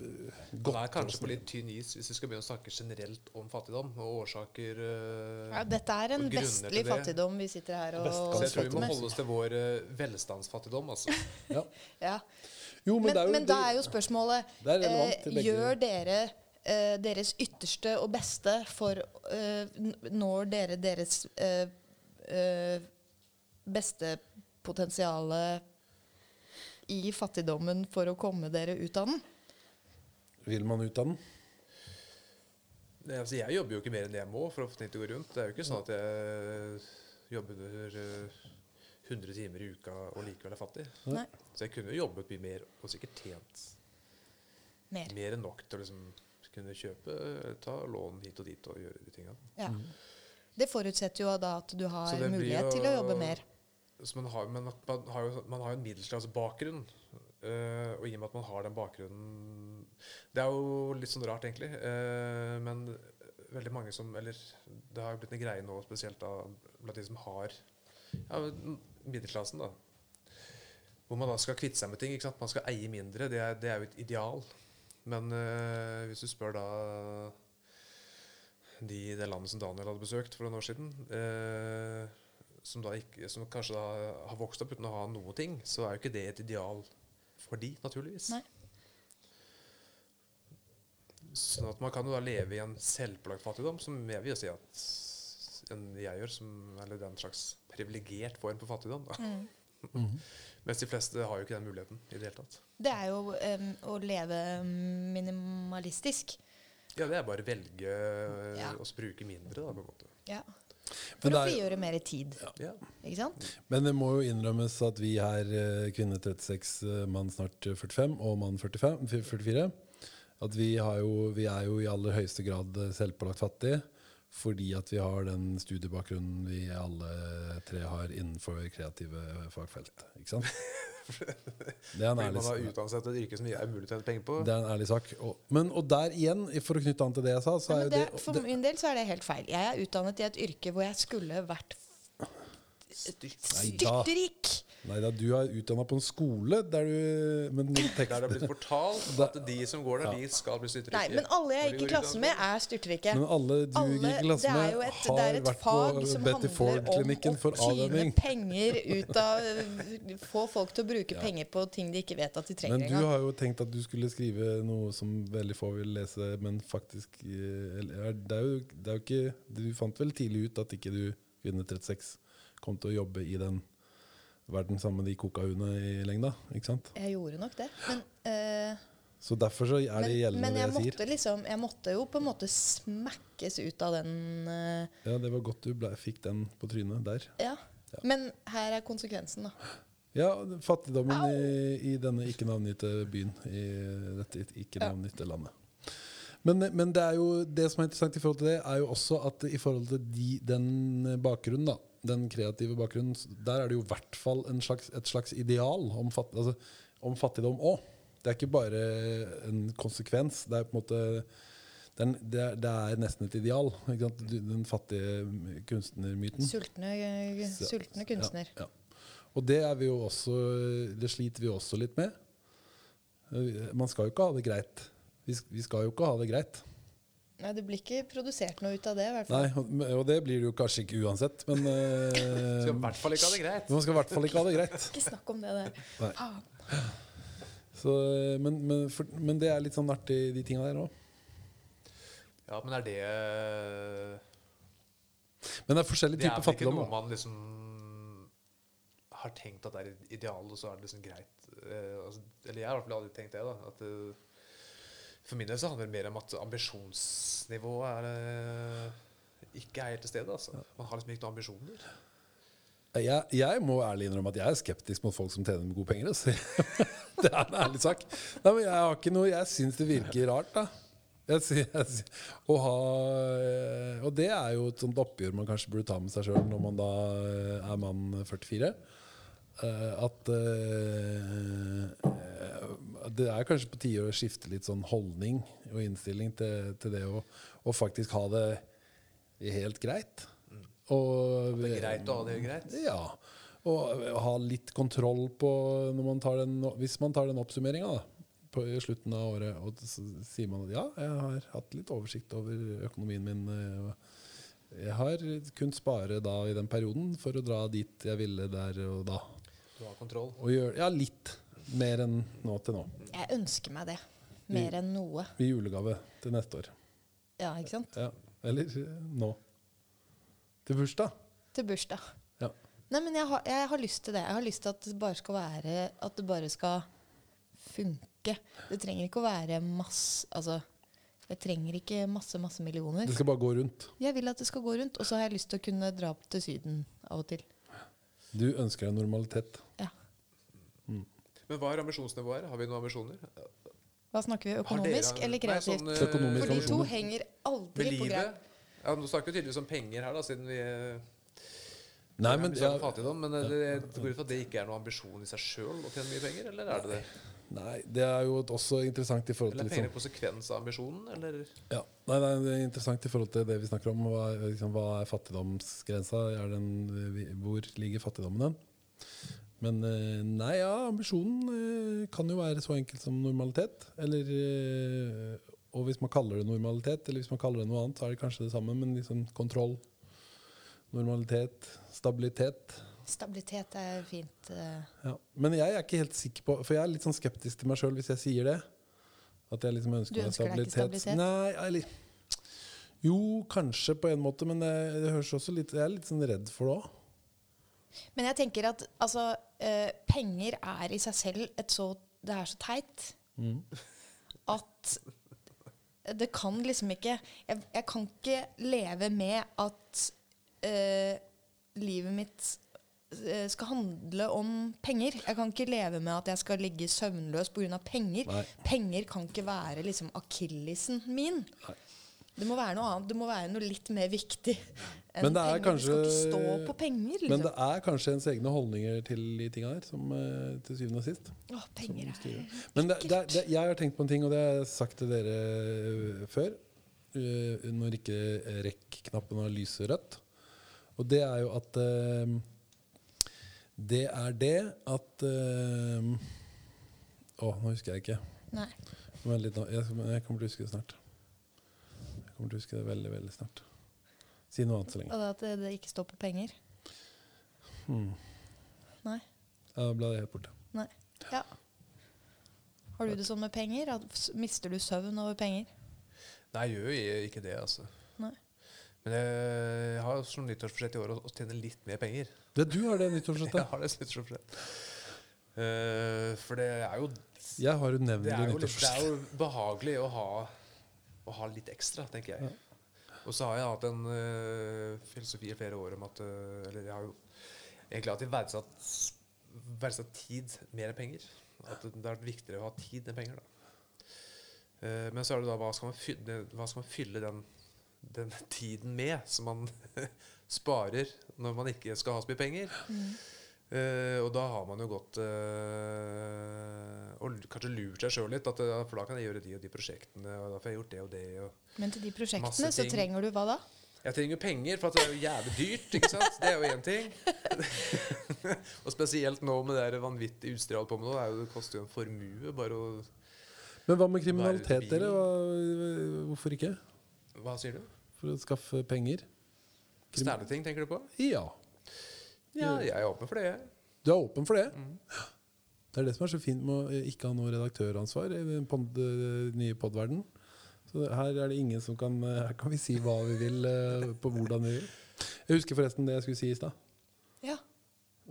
b- Man er kanskje på litt tynn is hvis vi skal begynne å snakke generelt om fattigdom og årsaker eh, ja. Dette er en vestlig fattigdom vi sitter her og Så jeg tror vi må holde oss til vår eh, velstandsfattigdom. Altså. Ja. Ja. Jo, men, Men, det er jo, men da er jo spørsmålet Det er relevant eh. Gjør dere eh, deres ytterste og beste for eh, Når dere deres beste potensiale i fattigdommen for å komme dere ut av den? Vil man ut av den? Nei, altså, jeg jobber jo ikke mer enn jeg må for å få ting til å gå rundt. Det er jo ikke sånn at jeg jobber under 100 timer i uka og likevel er fattig. Nei. Så jeg kunne jo jobbet mye mer og sikkert tjent Mer. mer enn nok til å liksom kunne kjøpe, ta lån hit og dit og gjøre de tingene. Ja. Det forutsetter jo da at du har mulighet jo- til å jobbe mer. Så man har, man, man har jo man har en middelklassebakgrunn. Eh, og i og med at man har den bakgrunnen Det er jo litt sånn rart, egentlig. Uh, men veldig mange som Eller det har blitt en greie nå, spesielt da, blant de som har ja, middelklassen, da. Hvor man da skal kvitte seg med ting. ikke sant? Man skal eie mindre. Det er, det er jo et ideal. Men uh, hvis du spør da de i det landet som Daniel hadde besøkt for noen år siden, som, ikke, som kanskje har vokst opp uten å ha noe ting, så er jo ikke det et ideal de, naturligvis. Nei. Sånn at man kan jo da leve i en selvpålagt fattigdom, som jeg vil si at en jeg gjør, som, eller er slags privilegert form for fattigdom. Da. Mm. Mens de fleste har jo ikke den muligheten i det hele tatt. Det er jo um, å leve minimalistisk. Ja, det er bare å velge Ja. å bruke mindre, da, på en måte. Ja. For det å frigjøre mer tid. Ja. Ikke sant? Men det må jo innrømmes at vi her, eh, kvinne 36, eh, mann snart 45 og mann 45, 44, at vi, har jo, vi er jo i aller høyeste grad eh, selvpålagt fattige. Fordi at vi har den studiebakgrunnen vi alle tre har innenfor kreative fagfelt. Ikke sant? Det er en ærlig sak. man har et yrke som er mulig å tjene penger på. Det er en ærlig sak. Og, men, og der igjen, for å knytte an til det jeg sa, så er jo det, det, for det min del så er det helt feil. Jeg er utdannet i et yrke hvor jeg skulle vært styrtrik. Nei da, du er utdanna på en skole der du Men Der det har blitt fortalt at de som går der, de skal bli styrtrike. Nei, men alle jeg gikk i klasse med, er styrtrike. men alle du Alle, gikk i klasse det er med, et, det er har et vært fag på som Betty handler om Ford-klinikken å for tyne avvenning. penger ut av Få folk til å bruke penger på ting de ikke vet at de trenger Men du har jo tenkt at du skulle skrive noe som veldig få vil lese, men faktisk eh, eller, er- det, er jo, det er jo ikke Du fant vel tidlig ut at ikke du, kvinne 36, kom til å jobbe i den verden sammen med de kokahuene i lengda, ikke sant? Jeg gjorde nok det. Men, uh, Så derfor så er det gjeldende men jeg, det jeg sier. Men liksom, jeg måtte jo på en måte smekkes ut av den uh, Ja, det var godt du ble, fikk den på trynet der. Ja. Men her er konsekvensen, da. Ja, fattigdommen i, i denne ikke-navngitte byen i dette ikke-navngitte landet. Men, men det er jo det som er interessant i forhold til det, er jo også at i forhold til de, den bakgrunnen, da, den kreative bakgrunnen, der er det jo i hvert fall en slags, et slags ideal om, fatt, altså, om fattigdom òg. Det er ikke bare en konsekvens. Det er på en måte det er, det er, det er nesten et ideal. Den fattige kunstnermyten. Sultne, sultne kunstner. Ja, ja. Og det er vi jo også Det sliter vi også litt med. Eh, Man skal jo ikke ha det greit. Vi, vi skal jo ikke ha det greit. Nei, det blir ikke produsert noe ut av det, i hvert fall. Nei, og- det blir det jo kanskje ikke uansett, men uh, Skal i hvert fall ikke ha det greit. Man skal i hvert fall ikke ha det greit. Ikke snakk om det der. Nei. Så, eh, men, men, for, men det er litt sånn artig, de tinga der òg. Ja, men er det Men det er forskjellige typer fattigdom. Det er vel ikke noe man liksom har tenkt at det er ideal, og så er det liksom greit. Eh, altså, eller jeg har i hvert fall aldri tenkt det. da at eh, For min del så handler det mer om at ambisjonsnivået er eh, ikke er helt til stede. Altså. Man har liksom ikke noen ambisjoner. Jeg, jeg må ærlig innrømme at jeg er skeptisk mot folk som tjener med gode penger. Altså. det er en ærlig sak. Nei, men jeg har ikke noe Jeg syns det virker rart, da. Jeg, jeg, å ha, eh, og det er jo et sånt oppgjør man kanskje burde ta med seg sjøl når man da eh, er mann 44. Eh, At eh, eh, det er kanskje på tide å skifte litt sånn holdning og innstilling til, til det å, å faktisk ha det helt greit. Og, Det er greit å ha det greit. ja. Og ha litt kontroll på når man tar den, Hvis man tar den oppsummeringa på i slutten av året, og så sier man at ja, jeg har hatt litt oversikt over økonomien min. Jeg har kunnet spare da i den perioden for å dra dit jeg ville der og da. Du har kontroll. Og gjøre, ja, litt mer enn nå til nå. Jeg ønsker meg det. Mer enn noe. I julegave til neste år. Ja, ikke sant? Ja. Eller eh, nå. Til bursdag. Til bursdag. Ja. Nei, men jeg har, jeg har lyst til det. Jeg har lyst til at det bare skal være At det bare skal funke. Det trenger ikke å være masse Altså, jeg trenger ikke masse, masse millioner. Det skal bare gå rundt. Jeg vil at det skal gå rundt, og så har jeg lyst til å kunne dra opp til Syden av og til. Du ønsker deg normalitet. Ja. Men hva er ambisjonsnivået her? Har vi noen ambisjoner? Hva snakker vi? økonomisk dere- Økonomisk eller Nei, kreativt? sånn, eh, Økonomisk For de to henger aldri på greip. Ja, Nå snakker vi tydeligvis om penger her, da, siden vi eh, Nei, men ja, fattigdom. Men ja, det, det går ut fra at det ikke er noen ambisjon i seg sjøl å tjene mye penger, eller er det det? Nei, det er jo også interessant i forhold til Eller penger liksom, en konsekvens av ambisjonen, eller? ja. Nei, nei, det er interessant i forhold til det vi snakker om. Hva, liksom, hva er fattigdomsgrensa? Er den, hvor ligger fattigdommen hen? Men eh, nei, ja, ambisjonen eh, kan jo være så enkelt som normalitet. Eller eh, Og hvis man kaller det normalitet, eller hvis man kaller det noe annet, så er det kanskje det samme, men liksom kontroll, normalitet, stabilitet. Stabilitet er fint. eh. Ja. Men jeg er ikke helt sikker på For jeg er litt sånn skeptisk til meg sjøl hvis jeg sier det. At jeg liksom ønsker, Du meg stabilitet. deg ikke stabilitet. Nei, eller Jo, kanskje på en måte, men det, det høres også litt Jeg er litt sånn redd for det òg. Men jeg tenker at altså, eh, penger er i seg selv et så Det er så teit Mm. at det kan liksom ikke Jeg, jeg kan ikke leve med at eh, livet mitt skal handle om penger. Jeg kan ikke leve med at jeg skal ligge søvnløs pga. penger. Nei. Penger kan ikke være liksom akillesen min. Nei. Det må være noe annet. Det må være noe litt mer viktig enn Men det er penger. Du skal ikke stå på penger. Liksom. Men det er kanskje ens egne holdninger til de tinga her, som eh, til syvende og sist. Åh, penger er. Men det, det, det, jeg har tenkt på en ting, og det har jeg sagt til dere øh, før. Uh, når ikke rekk-knappen har lyset rødt. Og det er jo at øh, Det er det at uh, Å, nå husker jeg ikke. Nei. Litt. Jeg, jeg kommer til å huske det snart. Jeg kommer til å huske det veldig, veldig snart. Si noe annet så lenge. Og det at det, det ikke står på penger. Hmm. Nei. Ja, da ble det helt borte. Nei. Ja. Har du det sånn med penger? Mister du søvn over penger? Nei, jeg gjør ikke det, altså. Men jeg har som nyttårsforsett i år å, tjene litt mer penger. Det du har det Jeg har det nyttårsforsettet. nyttårsforsett. Eh, for det er jo Jeg har det unevnelig jo, det er jo behagelig å ha, å ha litt ekstra, tenker jeg. Og så har jeg hatt en uh, filosofi i flere år om at uh, Eller jeg har jo egentlig alltid verdsatt, verdsatt tid mer enn penger. At det, det er viktigere å ha tid enn penger. Da. Eh, men så er det da hva skal man fylle, skal man fylle den, den tiden med som man sparer når man ikke skal ha så mye penger? Eh, og da har man jo gått uh, Og kanskje lurt seg sjøl litt, at, eh, for da kan jeg gjøre de og de prosjektene. Og da får jeg gjort det og det. Og Men til de prosjektene så trenger du hva da? jeg trenger jo penger, for at det er jo jævlig dyrt. ikke sant? Det er jo én ting. og spesielt nå med det vanvittige utstyret jeg holder på med nå. Det, er jo, det koster jo en formue bare å Men hva med kriminalitet, dere? Hvorfor ikke? Hva sier du? For å skaffe penger? Stjele ting, tenker du på? Ja. Ja, jeg er åpen for det. jeg. Du er åpen for det? Det er det som er så fint med å ikke ha noe redaktøransvar i den pod, eh, nye podverden. Så her er det ingen som kan eh, Her kan vi si hva vi vil, eh, på hvordan vi vil. Jeg husker forresten det jeg skulle si i stad. Ja.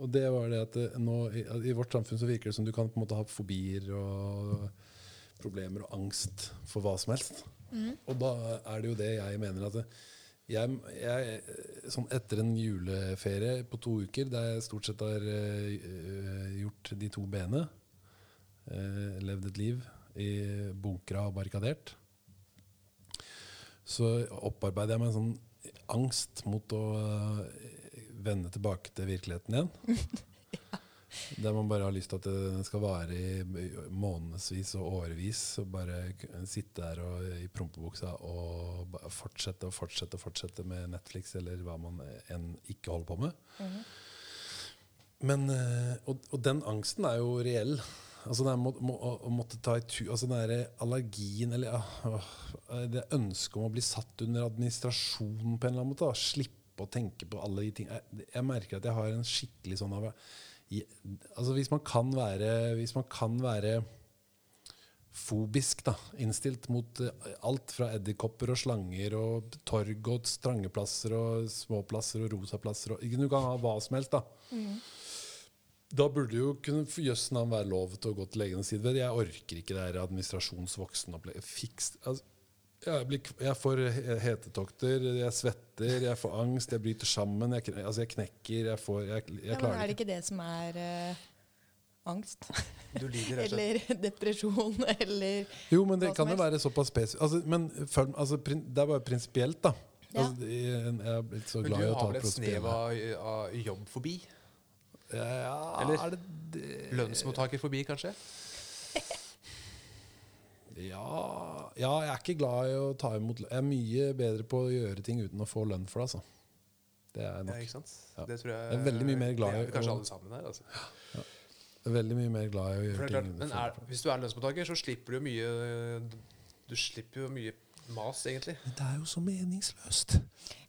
Og det var det at nå, I vårt samfunn så virker det som du kan på en måte ha fobier og problemer og angst for hva som helst. Og da er det jo det jeg mener at jeg, jeg, sånn etter en juleferie på to uker, der jeg stort sett har eh, gjort de to b-ene, eh, levd et liv i bunkra og barrikadert, så opparbeider jeg meg en sånn angst mot å eh, vende tilbake til virkeligheten igjen. Der man bare har lyst til at det skal vare i månedsvis og årevis. Og bare sitte der og, i prompebuksa og fortsette og fortsette og fortsette med Netflix eller hva man enn ikke holder på med. Men, eh, og, og den angsten er jo reell. Altså det må, må, å, måtte ta i tu altså den der allergien eller ah, åh, det ønsket om å bli satt under administrasjon på en eller annen måte. Da. Slippe å tenke på alle de ting. Jeg, jeg merker at jeg har en skikkelig sånn av Altså Hvis man kan være Hvis man kan være fobisk da, innstilt mot eh, alt fra edderkopper og slanger og torg og strangeplasser og småplasser og rosaplasser og, Du kan ha hva som helst, da. Da burde jo kunne jøss navn være lov til å gå til legen og si det. Jeg orker ikke det her administrasjonsvoksenopplegget. Fiks altså, jeg, blir, jeg får he- hetetokter, jeg svetter, jeg får angst, jeg bryter sammen. Jeg, altså jeg knekker, jeg får Jeg, jeg ja men klarer er det ikke. det som er uh, angst? Du lider eller depresjon, eller Jo, men det kan jo være såpass spesifikt. Altså, men for, altså, prin- det er bare prinsipielt, da. Ja. Altså, jeg, jeg er blitt så Men glad du i å ta har vel et snev av, av jobbfobi? Ja, Eller? er? Lønnsmottakerfobi, kanskje? Ja, ja, jeg er ikke glad i å ta imot lønn. Jeg er mye bedre på å gjøre ting uten å få lønn for det. Altså. Det er jeg Ja, ikke sant? Ja. Det tror jeg Jeg er veldig mye mer glad i Det er kanskje alle sammen her. Altså. Jeg er veldig mye mer glad i å gjøre er ting uten men å er, få hvis du er lønnsmottaker, så slipper du mye Du slipper jo mye mas, egentlig. Men det er jo så meningsløst.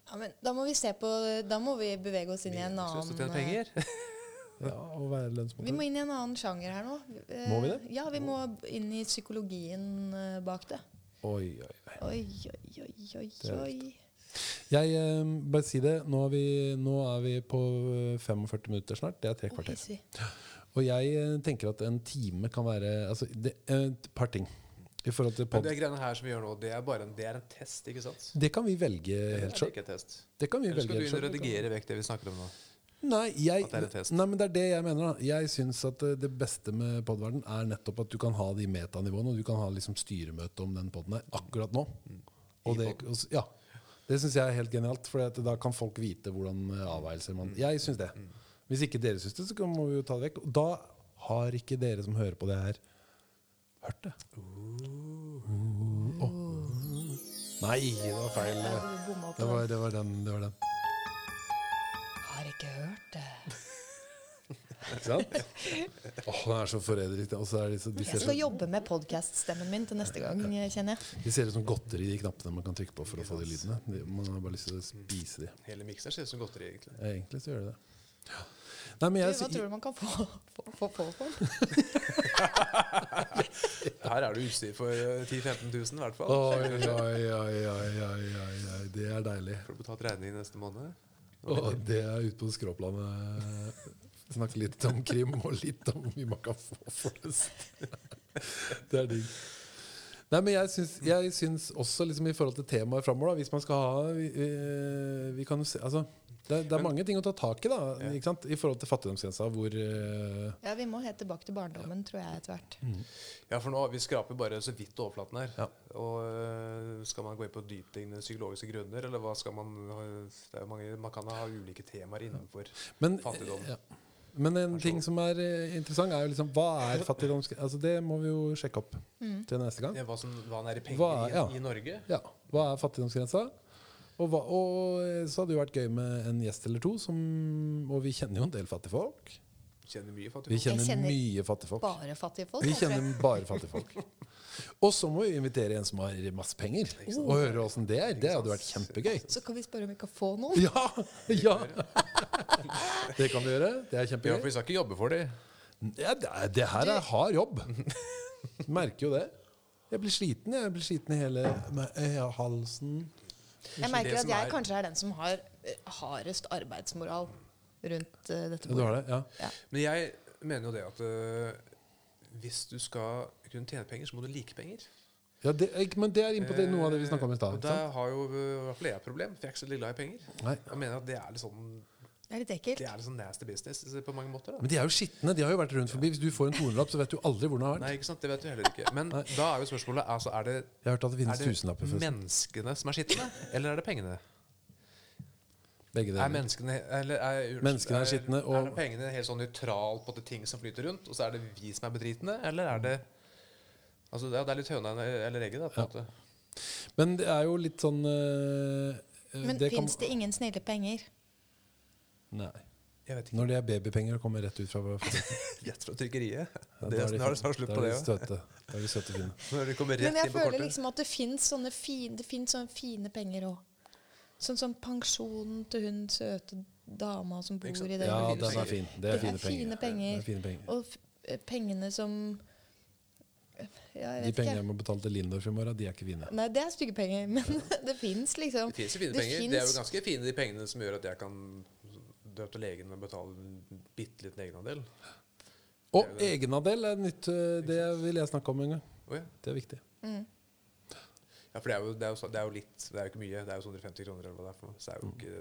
ja, men Da må vi se på Da må vi bevege oss inn i en Meningsløst å tjene annen eh, penger. Ja, å være Vi må inn i en annen sjanger her nå. Eh, Må vi det? Ja, vi må inn i psykologien eh, bak det. Oi, oi, oi. Oi, oi, oi, oi, oi. Jeg eh, bare si det. Nå er, vi, nå er vi på eh, 45 minutter snart. Det er tre kvarter. Oh, Og jeg eh, tenker at en time kan være altså, det, eh, Et par ting. I forhold til Men det greiene her som vi gjør nå, det er bare en, det er en test, ikke sant? Det kan vi velge helt sjøl. ikke. Det kan vi Eller velge skal du helt inn og redigere vekk det vi snakker om nå? Nei, jeg, At det er en test? nei, men det er det jeg mener. da Jeg syns at eh, det beste med podverden er nettopp at du kan ha de metanivåene, og du kan ha liksom styremøte om den poden her akkurat nå. Og det, og ja, det syns jeg er helt genialt, for da kan folk vite hvordan eh, avveielser man Jeg syns det. Hvis ikke dere syns det, så må vi jo ta det vekk. Og da har ikke dere som hører på det her, hørt det. Oh. Nei, det var feil. Det var, det var den. Det var den. Ikke hørt det. Ikke sant? Åh, det er så forræderi. Er de, Jeg skal så, jobbe med podkast-stemmen min til neste gang, kjenner jeg. de ser ut som godteri, de knappene man kan trykke på for å få de lydene. De- Man har bare lyst til å spise de. Hele mikseren ser ut som godteri, egentlig. Ja, Egentlig så gjør det det. Ja. Nei, men Du, hva tror du man kan få få- få på for? Her er det utstyr for eh, 10 000-15 000 i hvert fall. Oi, oi, oi, oi, oi, oi, oi. Det er deilig. Får du betalt regning neste måned? Og det er ute på skråplanet. Snakke litt om krim og litt om mye man kan få for det. Det er digg. Nei, men jeg syns, jeg syns også liksom i forhold til temaet framover, hvis man skal ha vi, eh, vi kan jo se, altså, det, det er Men- mange ting å ta tak i da, Ja. ikke sant? i forhold til fattigdomsgrensa. Hvor uh... Ja, vi må helt tilbake til barndommen, tror jeg, etter hvert. Ja, for nå, Vi skraper bare så vidt overflaten her. Ja. Og øh, Skal man gå inn på dyptliggende psykologiske grunner, eller hva skal man det er mange, Man kan ha ulike temaer innenfor men, fattigdom. ja. Men en ting som er eh, interessant, er jo liksom Hva er fattigdom Altså, det må vi jo sjekke opp Mm. til neste gang. Ja, hva, som, hva er i penger Hva i, ja. i Norge. Ja, Hva er fattigdomsgrensa? Og, hva, og eh, så hadde det vært gøy med en gjest eller to. Som, og vi kjenner jo en del fattigfolk. Kjenner mye Vi fattigdom. kjenner, kjenner mye fattigfolk. Bare fattige folk. Vi kjenner bare fattigfolk. Og så må vi invitere en som har masse penger, og høre åssen det er. Det hadde vært kjempegøy. Så kan vi spørre om vi kan få noen. Ja! ja Det kan vi gjøre. Det er Ja, for vi skal ikke jobbe for det. Ja, det, det her er hard jobb. Merker jo det. Jeg blir sliten. Jeg blir sliten i hele med øya, halsen. Jeg merker at jeg kanskje er den som har eh, hardest arbeidsmoral rundt dette dette Ja, du har det? Ja. Men jeg mener jo det at uh, hvis du skal kunne tjene penger, så må du like penger. Ja, det, men det er innpå det, noe av det vi snakka om i stad. Og ikke der har jo øh, i hvert fall jeg et problem, for jeg er ikke så glad i penger. Nei. Jeg mener at det er litt sånn Det er litt ekkelt. Det er litt sånn nasty business på mange måter. da Men de er jo skitne. De har jo vært rundt forbi. Hvis du får en 200-lapp, så vet du aldri hvor den har vært. Nei, ikke sant, det vet du heller ikke. Men da er jo spørsmålet altså, er det, Jeg har hørt at det er finnes det tusenlapper. forresten. menneskene som er skitne, eller er det pengene? Begge Er menneskene, eller er, Menneskene er skitne, og- Er det pengene helt sånn nøytralt på det ting som flyter rundt, og så er det vi som er bedritne, eller er det Altså, det er- det er litt høna eller egget, da. på en måte. Men det er jo litt sånn øh, Men det fins det ingen snille penger? Nei. Jeg vet ikke. Når det er babypenger og kommer rett ut fra. Rett fra trykkeriet. Ja, det, da er er det fin- snart slutt på er det òg. Da er de søte fine. Når de kommer Men jeg inn på føler kortet. liksom at det fins sånne fin, sånne fine penger òg. Sånn som pensjonen til hun søte dama som bor i det Ja, den er fin. Det Det er er fine fine penger. Ja, Det er fine penger. Og f eh, pengene som Ja, De vet pengene ikke. jeg må betale til Lindorf i morgen, de er ikke fine. Nei, det er stygge penger, men det fins liksom. Det fins jo fine Det penger. Det er jo ganske fine de pengene som gjør at jeg kan dø til legen og betale en bitte liten egenandel. Og egenandel er nytt. øh, Det vil jeg snakke om en gang. Oh, ja. Det er viktig. Mm. ja, for det er, jo, det, er jo, det er jo litt Det er jo ikke mye. Det er jo sånn 150 kroner eller hva det er for. Så er jo ikke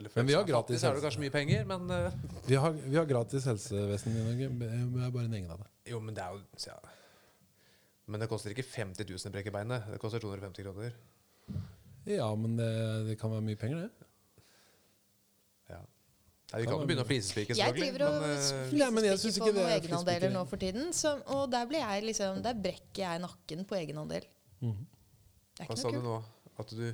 eller for Men vi har gratis fattig, er det kanskje mye penger, men uh. Vi har, vi har gratis helsevesen i Norge. men Det er bare en egenandel. Jo, men det er jo så ja. Men det koster ikke 50 000 å brekke beinet. Det koster 250 kroner. Ja, men det, det kan være mye penger, det. Ja. Nei, vi kan jo begynne å flisespike, Jeg driver og men, eh, flisespikker på noen er egenandeler nå for tiden. Så, og der blir jeg liksom Der brekker jeg nakken på egenandel. Mhm. Det er hva ikke sa du nå? At du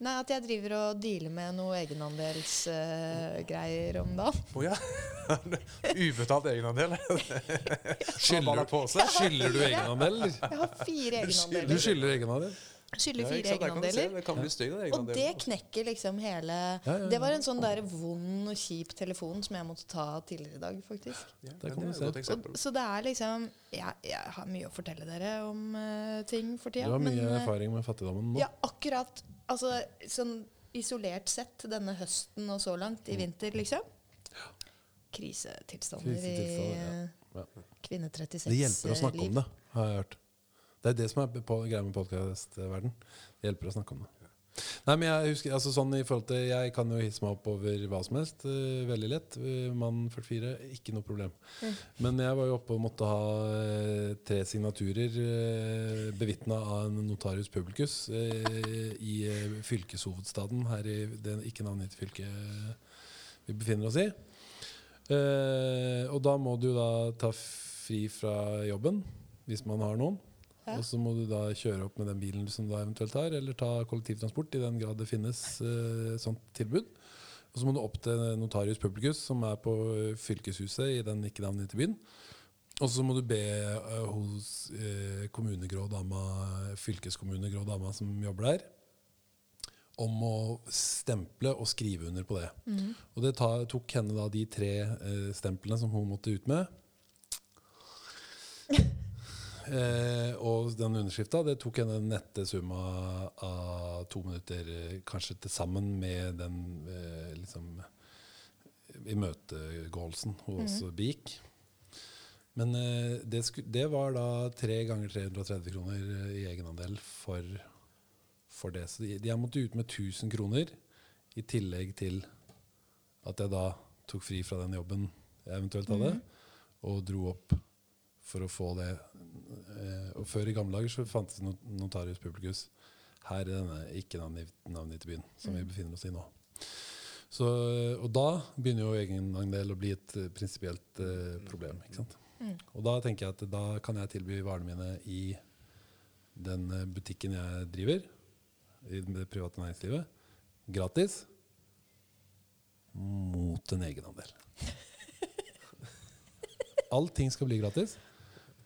Nei, at jeg driver og dealer med noe egenandelsgreier om dagen. Å ja! Ubetalt egenandel? Skylder, på skylder du egenandel, eller? Jeg har fire egenandeler. Du skylder egenandel? Skylder fire ja, egenandeler. Det kan bli stygg, Og det knekker liksom hele Ja, ja, ja. Det var en sånn der vond og kjip telefon som jeg måtte ta tidligere i dag, faktisk. Ja, Der kan det se. godt. Og, så det er liksom jeg, jeg har mye å fortelle dere om uh, ting for tida. Du har mye men, eh, erfaring med fattigdommen nå. Ja, akkurat. Altså sånn isolert sett denne høsten og så langt Mm. i vinter, liksom. Krisetilstander, Krisetilstander, i uh, kvinne 36 Det hjelper å snakke liv. om det, har jeg hørt. Det er det som er greia med podkastverden. Det hjelper å snakke om det. Nei, men jeg husker, altså sånn i forhold til Jeg kan jo hisse meg opp over hva som helst. uh, veldig lett. Eh, mann 44, ikke noe problem. Men jeg var jo oppe og måtte ha uh, tre signaturer uh, bevitna av en notarius publicus uh, i fylkeshovedstaden her i det ikke navngitte fylket vi befinner oss i. Og da må du da ta fri fra jobben, hvis man har noen. Ja. Og så må du da kjøre opp med den bilen som du eventuelt har, eller ta kollektivtransport, i den grad det finnes eh, sånt tilbud. Og så må du opp til notarius publicus, som er på eh, fylkeshuset i den ikke navngitte byen. Og så må du be eh, hos eh, kommunegrå dama, fylkeskommunegrå dama som jobber der, om å stemple og skrive under på det. Og det ta, tok henne da de tre eh, stemplene som hun måtte ut med. Eh, og den underskrifta det tok en nette summa av to minutter, eh, kanskje til sammen med den eh, liksom imøtegåelsen hun også begikk. Men eh, det, det var da tre ganger 330 kroner eh, i egenandel for, for det. Så de, de måtte ut med 1000 kroner i tillegg til at jeg da tok fri fra den jobben jeg eventuelt hadde, og dro opp for å få det. Eh, og før i gamle dager så fantes det notarius publicus her i denne ikke-navngitte byen som vi befinner oss i nå. Så, og da begynner jo egenandel å bli et eh, prinsipielt eh, problem. ikke sant? Og da tenker jeg at da kan jeg tilby varene mine i den eh, butikken jeg driver, i det private næringslivet, gratis, mot en egenandel. Allting skal bli gratis.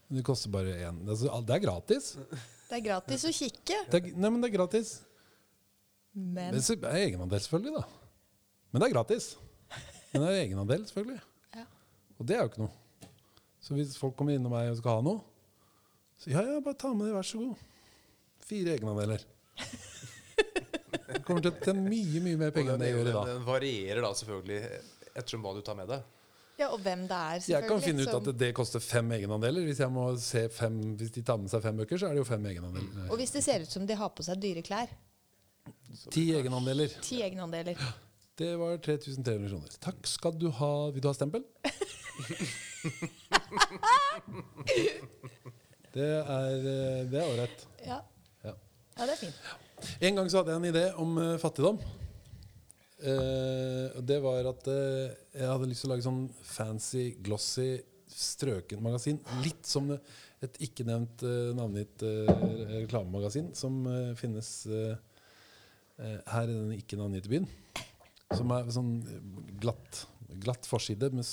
Men Det koster bare én. Altså, det er gratis. Det er gratis å kikke, Det er, nei, men det er gratis. men så er egenandel, selvfølgelig. da. Men det er gratis. Men det er egenandel, selvfølgelig. Ja. Og det er jo ikke noe. Så hvis folk kommer innom meg og skal ha noe, så ja, ja, bare ta med det, vær så god. Fire egenandeler. Det kommer til å tjene mye, mye mer penger enn det gjør i dag. Den varierer da selvfølgelig ettersom hva du tar med deg. Ja, og hvem det er, selvfølgelig. Jeg kan finne ut at det koster fem egenandeler. Hvis, jeg må se fem, hvis de tar med seg fem bøker, så er det jo fem egenandeler. Og hvis det ser ut som de har på seg dyre klær. Ti egenandeler. Ti egenandeler. Det var 3300 kroner. Takk skal du ha. Vil du ha stempel? det er eh, det er ålreit. Ja. Ja. ja, det er fint. En gang så hadde jeg en idé om eh, fattigdom. Eh, det var at eh, jeg hadde lyst til å lage sånn fancy, glossy, strøken magasin. Litt som det- et ikke nevnt uh, navngitt reklamemagasin som finnes her i den ikke navngitte byen. Som er sånn glatt, glatt forside med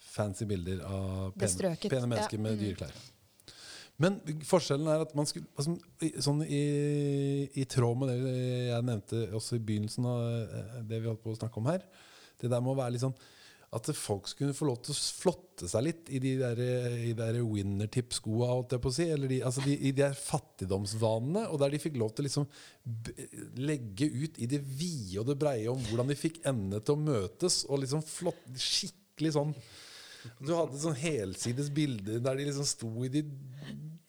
fancy bilder av pene, pene mennesker ja. med Mm. dyre klær. Men forskjellen er at man skulle altså, Sånn i, i tråd med det jeg nevnte også i begynnelsen av eh, det vi holdt på å snakke om her, det der med å være litt sånn at folk skulle få lov til å flotte seg litt i de der, i de der winnertip-skoa, holdt jeg på å si. Eller de, altså de, i de der fattigdomsvanene. Og der de fikk lov til å liksom legge ut i det vide og det breie om hvordan de fikk endene til å møtes. Og liksom flott, skikkelig sånn Du hadde sånn helsides bilder der de liksom sto i de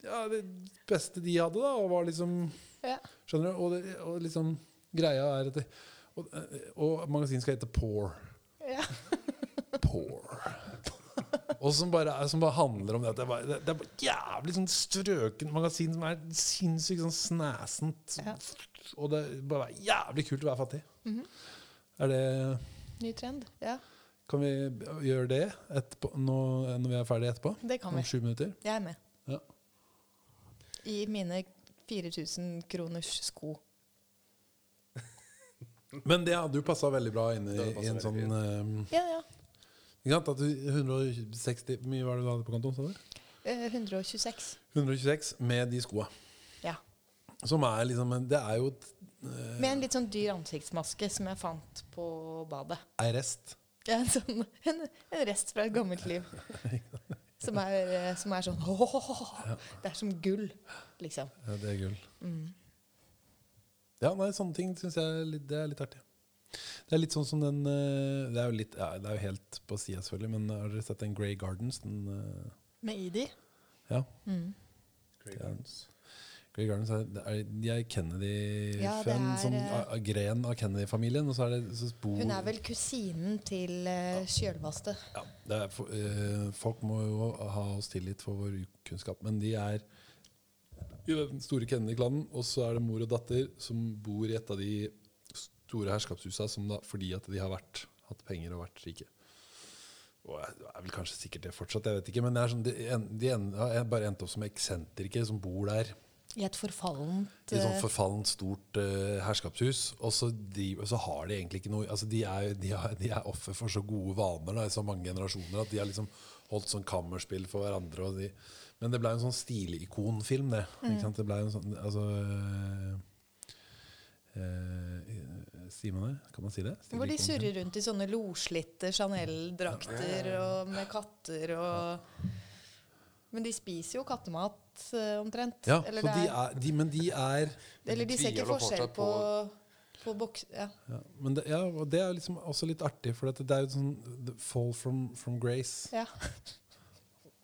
ja, det beste de hadde, da, og var liksom Ja. Skjønner du? Og, det, og liksom greia er at det, og, og magasinet skal hete Poor. Ja. Poor. Og som bare, som bare handler om det det er bare, det, det er bare jævlig sånn strøkent magasin som er sinnssykt sånn snæsent. Ja. Og det er bare jævlig kult å være fattig. Mhm. Er det Ny trend. Ja, Kan vi gjøre det etterpå, nå, når vi er ferdige etterpå? det kan Om vi. sju minutter? Jeg er med. I mine 4000 kroners sko. Men det hadde jo passa veldig bra inn i, i en sånn eh, Ja, ja. Ikke sant? At du 160 Hvor mye var det du hadde på kontoen? sa du? Eh, 126. 126 med de skoa. Ja. Som er liksom en- Det er jo et, Med en litt sånn dyr ansiktsmaske som jeg fant på badet. ei rest. Ja, en, sånn, en, en rest fra et gammelt liv. Som er, eh, som er sånn «Åh, Det er som gull, liksom. Ja, det er gull. Mm. Ja, nei, sånne ting syns jeg er litt, det er litt artig. Det er litt sånn som den eh, Det er jo litt ja, Det er jo helt på sida, selvfølgelig, men har dere sett den Grey Gardens? Den, eh, Med ID. ja. Mm. Grey Ja. Gardens. Gardens er, er, De er Kennedy-fan. Ja, er, sånn eh, gren av Kennedy-familien. Og så er det så bor Hun er vel kusinen til uh. Ja, er for, eh, folk må jo ha oss tillit for vår kunnskap, men de er i den store Kennedy-klanen, og så er det mor og datter som bor i et av de store herskapshusa som da, fordi at de har vært, hatt penger og vært rike. Og jeg er vel kanskje sikkert det fortsatt, jeg vet ikke, men det er sånn, de, en- de en, har bare endt opp som eksentrikere som bor der. I et forfallent i et sånt eh, forfallent, stort uh, herskapshus. Og så, de, så har de egentlig ikke noe altså De er, de er, de er offer for så gode vaner da, i så mange generasjoner at de har liksom holdt sånn kammerspill for hverandre. Og de, men det ble en sånn stilikonfilm, det. Sant? Det ble en sånn Altså uh, uh, Sier man det? Kan man si det? Hvor de surrer rundt i sånne loslitte Chanel-drakter og med katter og Men de spiser jo kattemat eh, omtrent. Ja, eller, de er, de, men de er eller de ser ikke forskjell på, på- på boks... Ja. ja, men det, ja, og det er liksom også litt artig, for det er jo sånn Fall from, from grace. ja.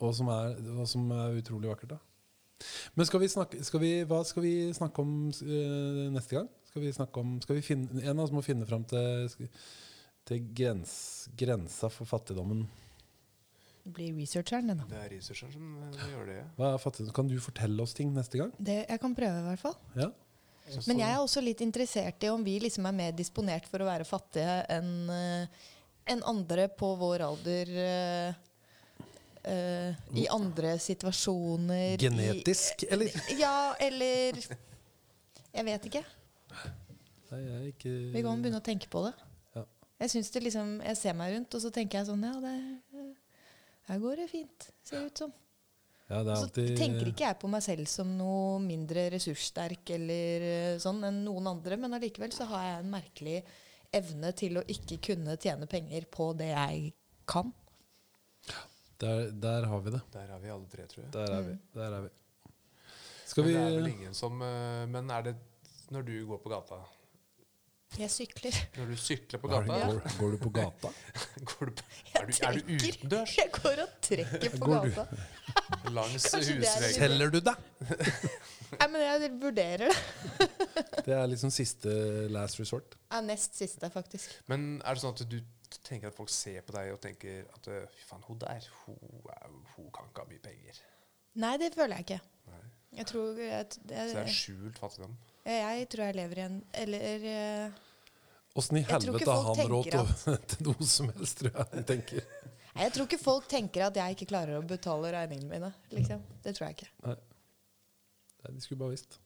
Og som, er, og som er utrolig vakkert, da. Men skal vi snakke, skal vi, hva skal vi snakke om uh, neste gang? Skal vi snakke om, skal vi finne, En av oss må finne fram til, til grens, grensa for fattigdommen. Det blir researcheren, din, da. Det er researcheren som eh, gjør det. Hva er fattigdom? Kan du fortelle oss ting neste gang? Det, jeg kan prøve, i hvert fall. Ja? Men jeg er også litt interessert i om vi liksom er mer disponert for å være fattige enn en andre på vår alder Uh, eh, i andre situasjoner. i- Genetisk, eller? Ja, eller Jeg vet ikke. Nei, jeg er ikke Vi kan begynne å tenke på det. Ja. Jeg liksom, jeg ser meg rundt, og så tenker jeg sånn Ja, det, her går det fint, ser det ut som. Ja, det er Og så tenker ikke jeg på meg selv som noe mindre ressurssterk eller eh, sånn enn noen andre, men allikevel så har jeg en merkelig evne til å ikke kunne tjene penger på det jeg kan. der, der har vi det. Der er vi alle tre, tror jeg. Der er vi. Mm. Der er vi. Skal Men det er vel ingen som eh, Men er det når du går på gata Jeg sykler. Når du sykler på gata, går, går du på gata? går du på, er, du, er du utendørs Jeg går og trekker på gata. langs husveggen? Selger du deg? Nei, men jeg vurderer det. Det er liksom siste last resort. Ja, nest siste, faktisk. Men er det sånn at du tenker at folk ser på deg og tenker at eh, fy faen, hun der, hun, hun kan ikke ha mye penger. Nei, det føler jeg ikke. Nei. Jeg tror jeg, Så det er jeg, skjult fattigdom. jeg tror jeg lever i en Eller eh, Åssen i helvete har han råd til, til, til noe som helst, tror jeg han tenker. Nei, Jeg tror ikke folk tenker at jeg ikke klarer å betale regningene mine. Liksom. Det tror jeg ikke. Nei, de skulle bare visst.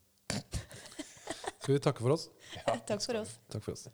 Skal vi takke for oss? Takk for oss. Takk for oss.